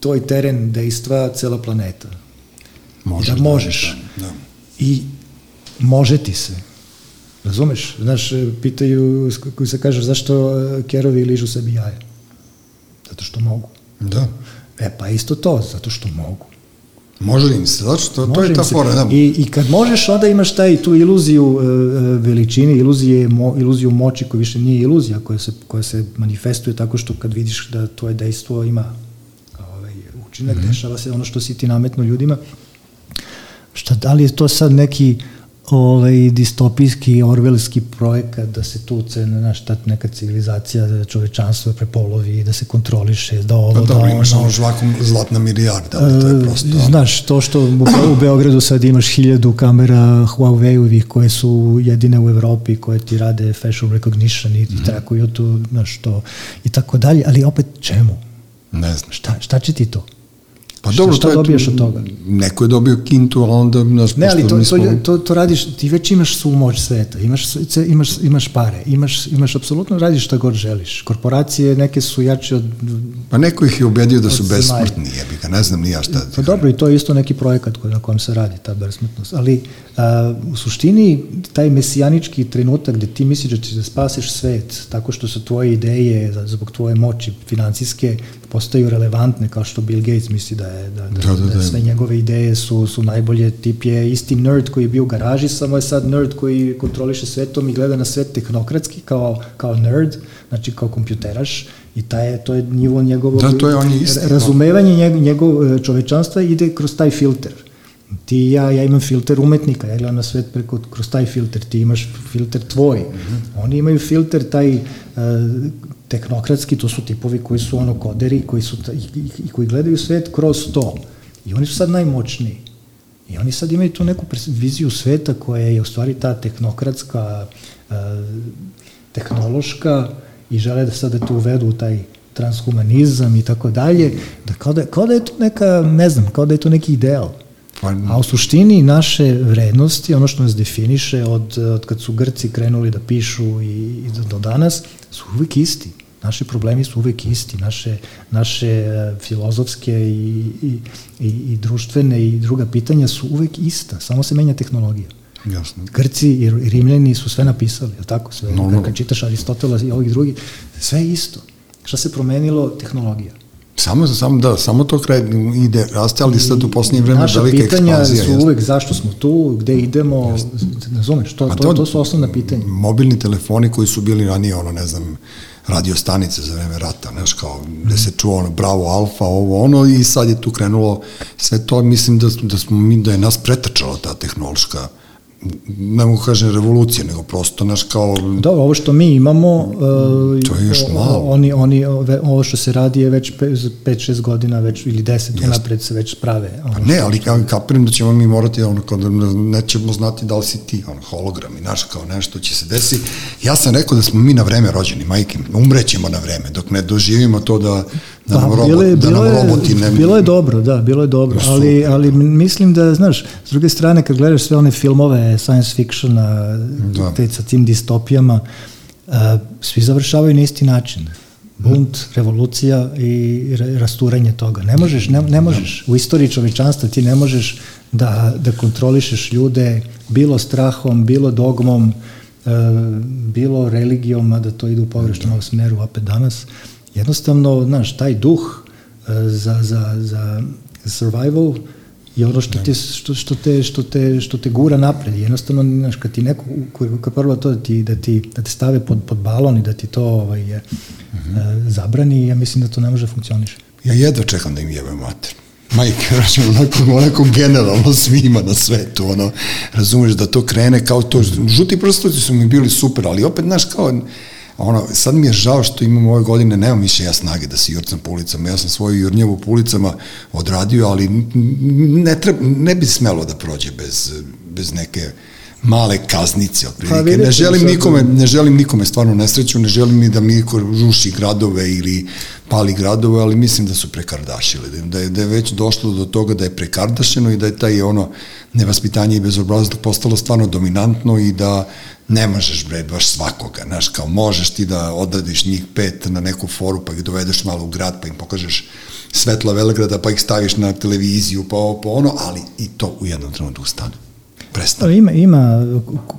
C: tvoj teren dejstva cela planeta.
A: Možeš.
C: Da, da možeš. Da, da. I može ti se Razumeš? Znaš, pitaju, koji se kaže, zašto kerovi ližu sebi jaje? Zato što mogu.
A: Da.
C: E, pa isto to, zato što mogu.
A: Može im se, zato što to je ta fora. Da.
C: I, I kad možeš, onda imaš taj, tu iluziju uh, veličine, iluzije, mo, iluziju moći koja više nije iluzija, koja se, koja se manifestuje tako što kad vidiš da tvoje dejstvo ima ovaj, učinak, mm -hmm. dešava se ono što si ti nametno ljudima, Šta, da li je to sad neki ovaj, distopijski, orvelski projekat da se tu cena, znaš, ta neka civilizacija, da čovečanstvo prepolovi, da se kontroliše, da ovo,
A: Pa
C: da ono.
A: imaš ono žvakom zlatna milijarda, ali to je prosto...
C: E, Znaš, to što u, u Beogradu sad imaš hiljadu kamera Huawei-ovih koje su jedine u Evropi, koje ti rade facial recognition i,
A: Mhm.
C: i trakuju tu, znaš, to i tako dalje, ali opet čemu?
A: Ne znam.
C: Šta, šta će ti to?
A: Pa
C: Šta-
A: dobro,
C: šta
A: to je,
C: dobiješ od toga?
A: Neko je dobio kintu, ali onda, znaš,
C: Ne, ali to, to, to, to radiš, ti već imaš svu moć sveta, imaš, imaš, imaš pare, imaš, imaš apsolutno radiš šta god želiš. Korporacije neke su jače od...
A: Pa neko ih je ubedio da su besmrtni, jebi ga, ne znam ni ja šta.
C: Pa dobro, i to je isto neki projekat koji, na kojem se radi, ta besmrtnost. Ali a, u suštini taj mesijanički trenutak gde ti misliš da ćeš da spasiš svet tako što su tvoje ideje zbog tvoje moći financijske postaju relevantne kao što Bill Gates misli da je da, da,
A: Da, da,
C: da,
A: da.
C: sve njegove ideje su, su najbolje tip je isti nerd koji je bio u garaži samo je sad nerd koji kontroliše svetom i gleda na svet tehnokratski kao, kao nerd znači kao kompjuteraš i taj, je- to je nivo njegovog
A: Da, to je on je isti, da.
C: razumevanje njeg, njegov e, čovečanstva ide kroz taj filter ti ja, ja imam filter umetnika, ja gledam na svet preko, kroz taj filter, ti imaš filter tvoj.
A: Mhm.
C: Oni imaju filter taj uh, tehnokratski, to su tipovi koji su ono koderi, koji su ta, i, i, i koji gledaju svet kroz to. I oni su sad najmoćniji. I oni sad imaju tu neku viziju sveta koja je u stvari ta tehnokratska, uh, tehnološka i žele da sad da to uvedu u taj transhumanizam i tako dalje, da kao da, kao da je to neka, ne znam, kao da je to neki ideal.
A: Pa,
C: A u suštini naše vrednosti, ono što nas definiše od, od kad su Grci krenuli da pišu i, i do, do danas, su uvek isti. Naši problemi su uvek isti, naše, naše e, filozofske i, i, i, i društvene i druga pitanja su uvek ista, samo se menja tehnologija.
A: jasno.
C: Grci i Rimljani su sve napisali, je tako? Sve,
A: No,
C: no. Kad čitaš Aristotela i ovih drugih, sve je isto. Šta se promenilo? Tehnologija.
A: Samo, samo, da, samo to kraj ide, raste, ali sad u posljednje vreme
C: Naša
A: velika
C: pitanja
A: ekspanzija.
C: su
A: jeste.
C: uvek zašto smo tu, gde idemo, razumeš, to,
A: Pa
C: to, to su osnovna pitanja.
A: Mobilni telefoni koji su bili ranije, ono, ne znam, radio stanice za vreme rata, znaš, kao, gde se čuo ono, bravo, alfa, ovo, ono, i sad je tu krenulo sve to, mislim da, da smo mi, da je nas pretrčala ta tehnološka, ne mogu kažem revolucija, nego prosto, znaš, kao,
C: Dobro, ovo što mi imamo, uh,
A: To je još malo.
C: Oni, oni, ovo što se radi je već 5-6 godina, već, ili 10 unapred se već prave.
A: Pa ne, ali kao kapiram da ćemo mi morati, ono, kao da nećemo znati da li si ti, ono, hologram i znaš, kao nešto će se desi. Ja sam rekao da smo mi na vreme rođeni, majke, umrećemo na vreme, dok ne doživimo to da, da nam, robot,
C: bilo je,
A: da nam
C: bilo je,
A: roboti ne...
C: Bilo je dobro, da, bilo je dobro, ali, ali mislim da, znaš, s druge strane, kad gledaš sve one filmove science fictiona,
A: Da.
C: te sa tim distopijama, a, svi završavaju na isti način. Bunt, revolucija i ra- rasturanje toga. Ne možeš, ne, ne možeš. U istoriji čovečanstva ti ne možeš da, da kontrolišeš ljude bilo strahom, bilo dogmom, bilo religijom, a da to ide u pogrešnom smeru opet danas. Jednostavno, znaš, taj duh e, za, za, za survival je ono što te, što, što, te, što, te, što te gura napred. Jednostavno, znaš, kad ti neko, kad prvo to da ti, da ti, da te stave pod, pod balon i da ti to ovaj, je, e, zabrani, ja mislim da to ne može da funkcioniše.
A: Ja jedva čekam da im jebem mater. Majke, znači, onako, onako generalno svima na svetu, ono, razumeš da to krene kao to, žuti prstoci su mi bili super, ali opet, znaš, kao, ono, sad mi je žao što imam ove godine, nemam više ja snage da se jurcam po ulicama, ja sam svoju jurnjevu po ulicama odradio, ali ne, treba, ne bi smelo da prođe bez, bez neke male kaznice otprilike.
C: Pa
A: ne želim nikome, ne želim nikome stvarno nesreću, ne želim ni da mi niko ruši gradove ili pali gradove, ali mislim da su prekardašili, da je, da je već došlo do toga da je prekardašeno i da je taj ono nevaspitanje i bezobrazluk postalo stvarno dominantno i da ne možeš bre baš svakoga, znaš, kao možeš ti da odradiš njih pet na neku foru pa ih dovedeš malo u grad pa im pokažeš svetla Velegrada pa ih staviš na televiziju pa ovo pa ono, ali i to u jednom trenutku stane. Prestane.
C: Ima, ima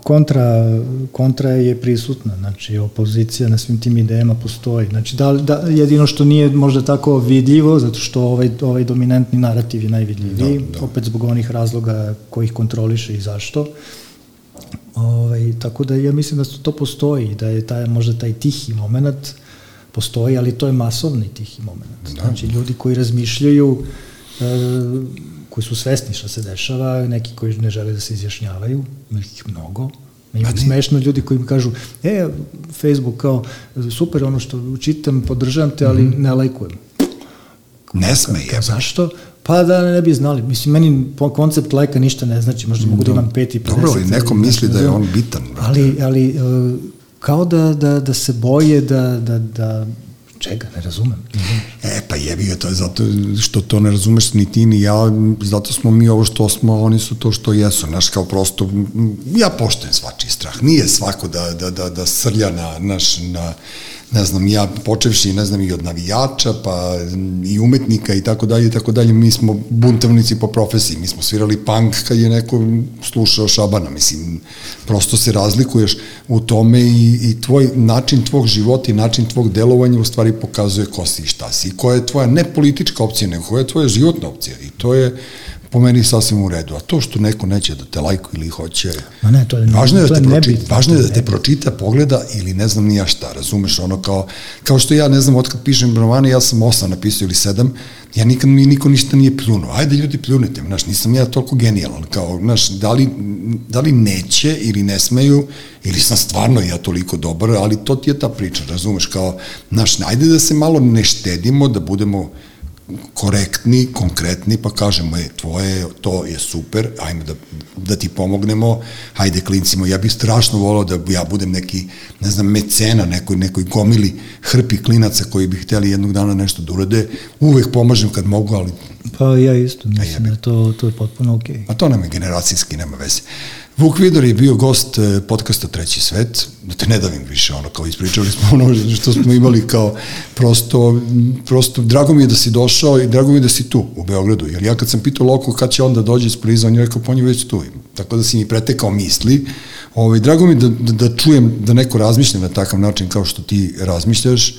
C: kontra, kontra je prisutna, znači opozicija na svim tim idejama postoji. Znači da, da, jedino što nije možda tako vidljivo, zato što ovaj, ovaj dominantni narativ je najvidljiviji,
A: Da, da.
C: opet zbog onih razloga kojih kontroliše i zašto. Ovaj, tako da ja mislim da to postoji, da je taj, možda taj tihi moment postoji, ali to je masovni tihi moment.
A: Da.
C: Znači ljudi koji razmišljaju e, koji su svesni šta se dešava, neki koji ne žele da se izjašnjavaju, ih mnogo, Ima
A: Pa
C: smešno ljudi koji mi kažu, e, Facebook kao, super ono što čitam, podržavam te, ali ne lajkujem.
A: Ne sme
C: Kao,
A: je.
C: zašto? Pa da ne bi znali. Mislim, meni koncept lajka ništa ne znači, možda mogu da imam pet i 50.
A: Dobro, ali neko misli da je on bitan. brate.
C: Ali, ali e, kao da, da, da se boje da, da, da čega, ne razumem.
A: E, pa jebi ga, to je zato što to ne razumeš ni ti ni ja, zato smo mi ovo što smo, oni su to što jesu, znaš, kao prosto, ja poštujem svačiji strah, nije svako da, da, da, da srlja na, naš, na, ne znam, ja počevši, ne znam, i od navijača, pa i umetnika i tako dalje, i tako dalje, mi smo buntovnici po profesiji, mi smo svirali punk kad je neko slušao Šabana, mislim, prosto se razlikuješ u tome i, i tvoj način tvog života i način tvog delovanja u stvari pokazuje ko si i šta si. I koja je tvoja ne politička opcija, nego koja je tvoja životna opcija. I to je po meni sasvim u redu. A to što neko neće da te lajkuje ili hoće...
C: Ma ne, to je-
A: važno je
C: to
A: da te pročita,
C: nebitno,
A: važno je da te pročita, pogleda ili ne znam ni ja šta, razumeš, ono kao, kao što ja ne znam, otkad pišem romane, ja sam osam napisao ili sedam, ja nikad mi niko ništa nije pljunuo. Ajde ljudi pljunite, znaš, nisam ja toliko genijalan, kao, znaš, da li, da li neće ili ne smeju, ili sam stvarno ja toliko dobar, ali to ti je ta priča, razumeš, kao, znaš, ajde da se malo ne štedimo, da budemo korektni, konkretni, pa kažemo, e, tvoje, to je super, ajme da, da ti pomognemo, hajde klincimo, ja bih strašno volao da ja budem neki, ne znam, mecena, nekoj, nekoj gomili hrpi klinaca koji bi hteli jednog dana nešto da urade, uvek pomažem kad mogu, ali
C: Pa ja isto, mislim da to, to je potpuno okej. Okay.
A: A to nam je generacijski, nema veze. Vuk Vidor je bio gost e, podcasta Treći svet, da te ne davim više, ono, kao ispričali smo ono što smo imali kao prosto, prosto, drago mi je da si došao i drago mi je da si tu u Beogradu, jer ja kad sam pitao Loko kad će on da dođe iz Pliza, on je rekao, pa već tu, tako da si mi pretekao misli, ovaj, drago mi je da, da, da čujem da neko razmišlja na takav način kao što ti razmišljaš,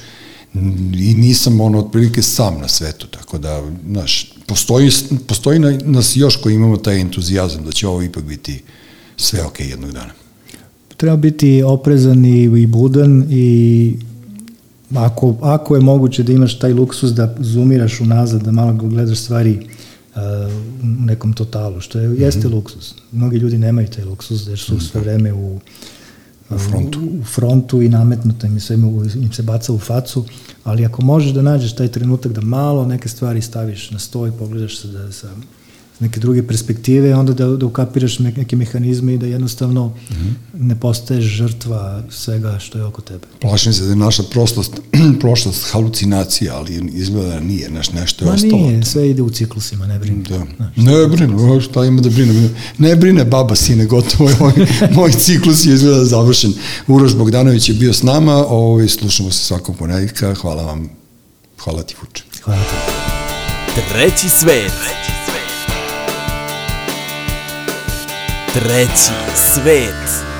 A: i nisam ono otprilike sam na svetu, tako da, znaš, postoji, postoji na, nas još koji imamo taj entuzijazam da će ovo ipak biti sve ok jednog dana.
C: Treba biti oprezan i, i budan i ako, ako je moguće da imaš taj luksus da zoomiraš unazad, da malo gledaš stvari uh, u nekom totalu, što je, jeste luksus. Mnogi ljudi nemaju taj luksus, jer su sve vreme u,
A: U frontu.
C: u, u frontu i nametnuto im, sve im, se baca u facu, ali ako možeš da nađeš taj trenutak da malo neke stvari staviš na stoj, pogledaš se da sa neke druge perspektive, onda da, da ukapiraš ne- neke mehanizme i da jednostavno mm -hmm. ne postaješ žrtva svega što je oko tebe.
A: Plašim se da je naša prošlost, prošlost halucinacija, ali izgleda da nije, znaš, nešto je
C: Ma
A: ostalo.
C: nije, sve ide u ciklusima, ne brini.
A: Da.
C: Znaš,
A: Ne brine, o, šta ima da brine? Ne brine baba, sine, gotovo je moj, moj ciklus je izgleda završen. Uroš Bogdanović je bio s nama, ovaj, slušamo se svakog ponedjeljka, hvala vam, hvala ti Vuče.
C: hvala te.
B: Treći svet. Treći svet.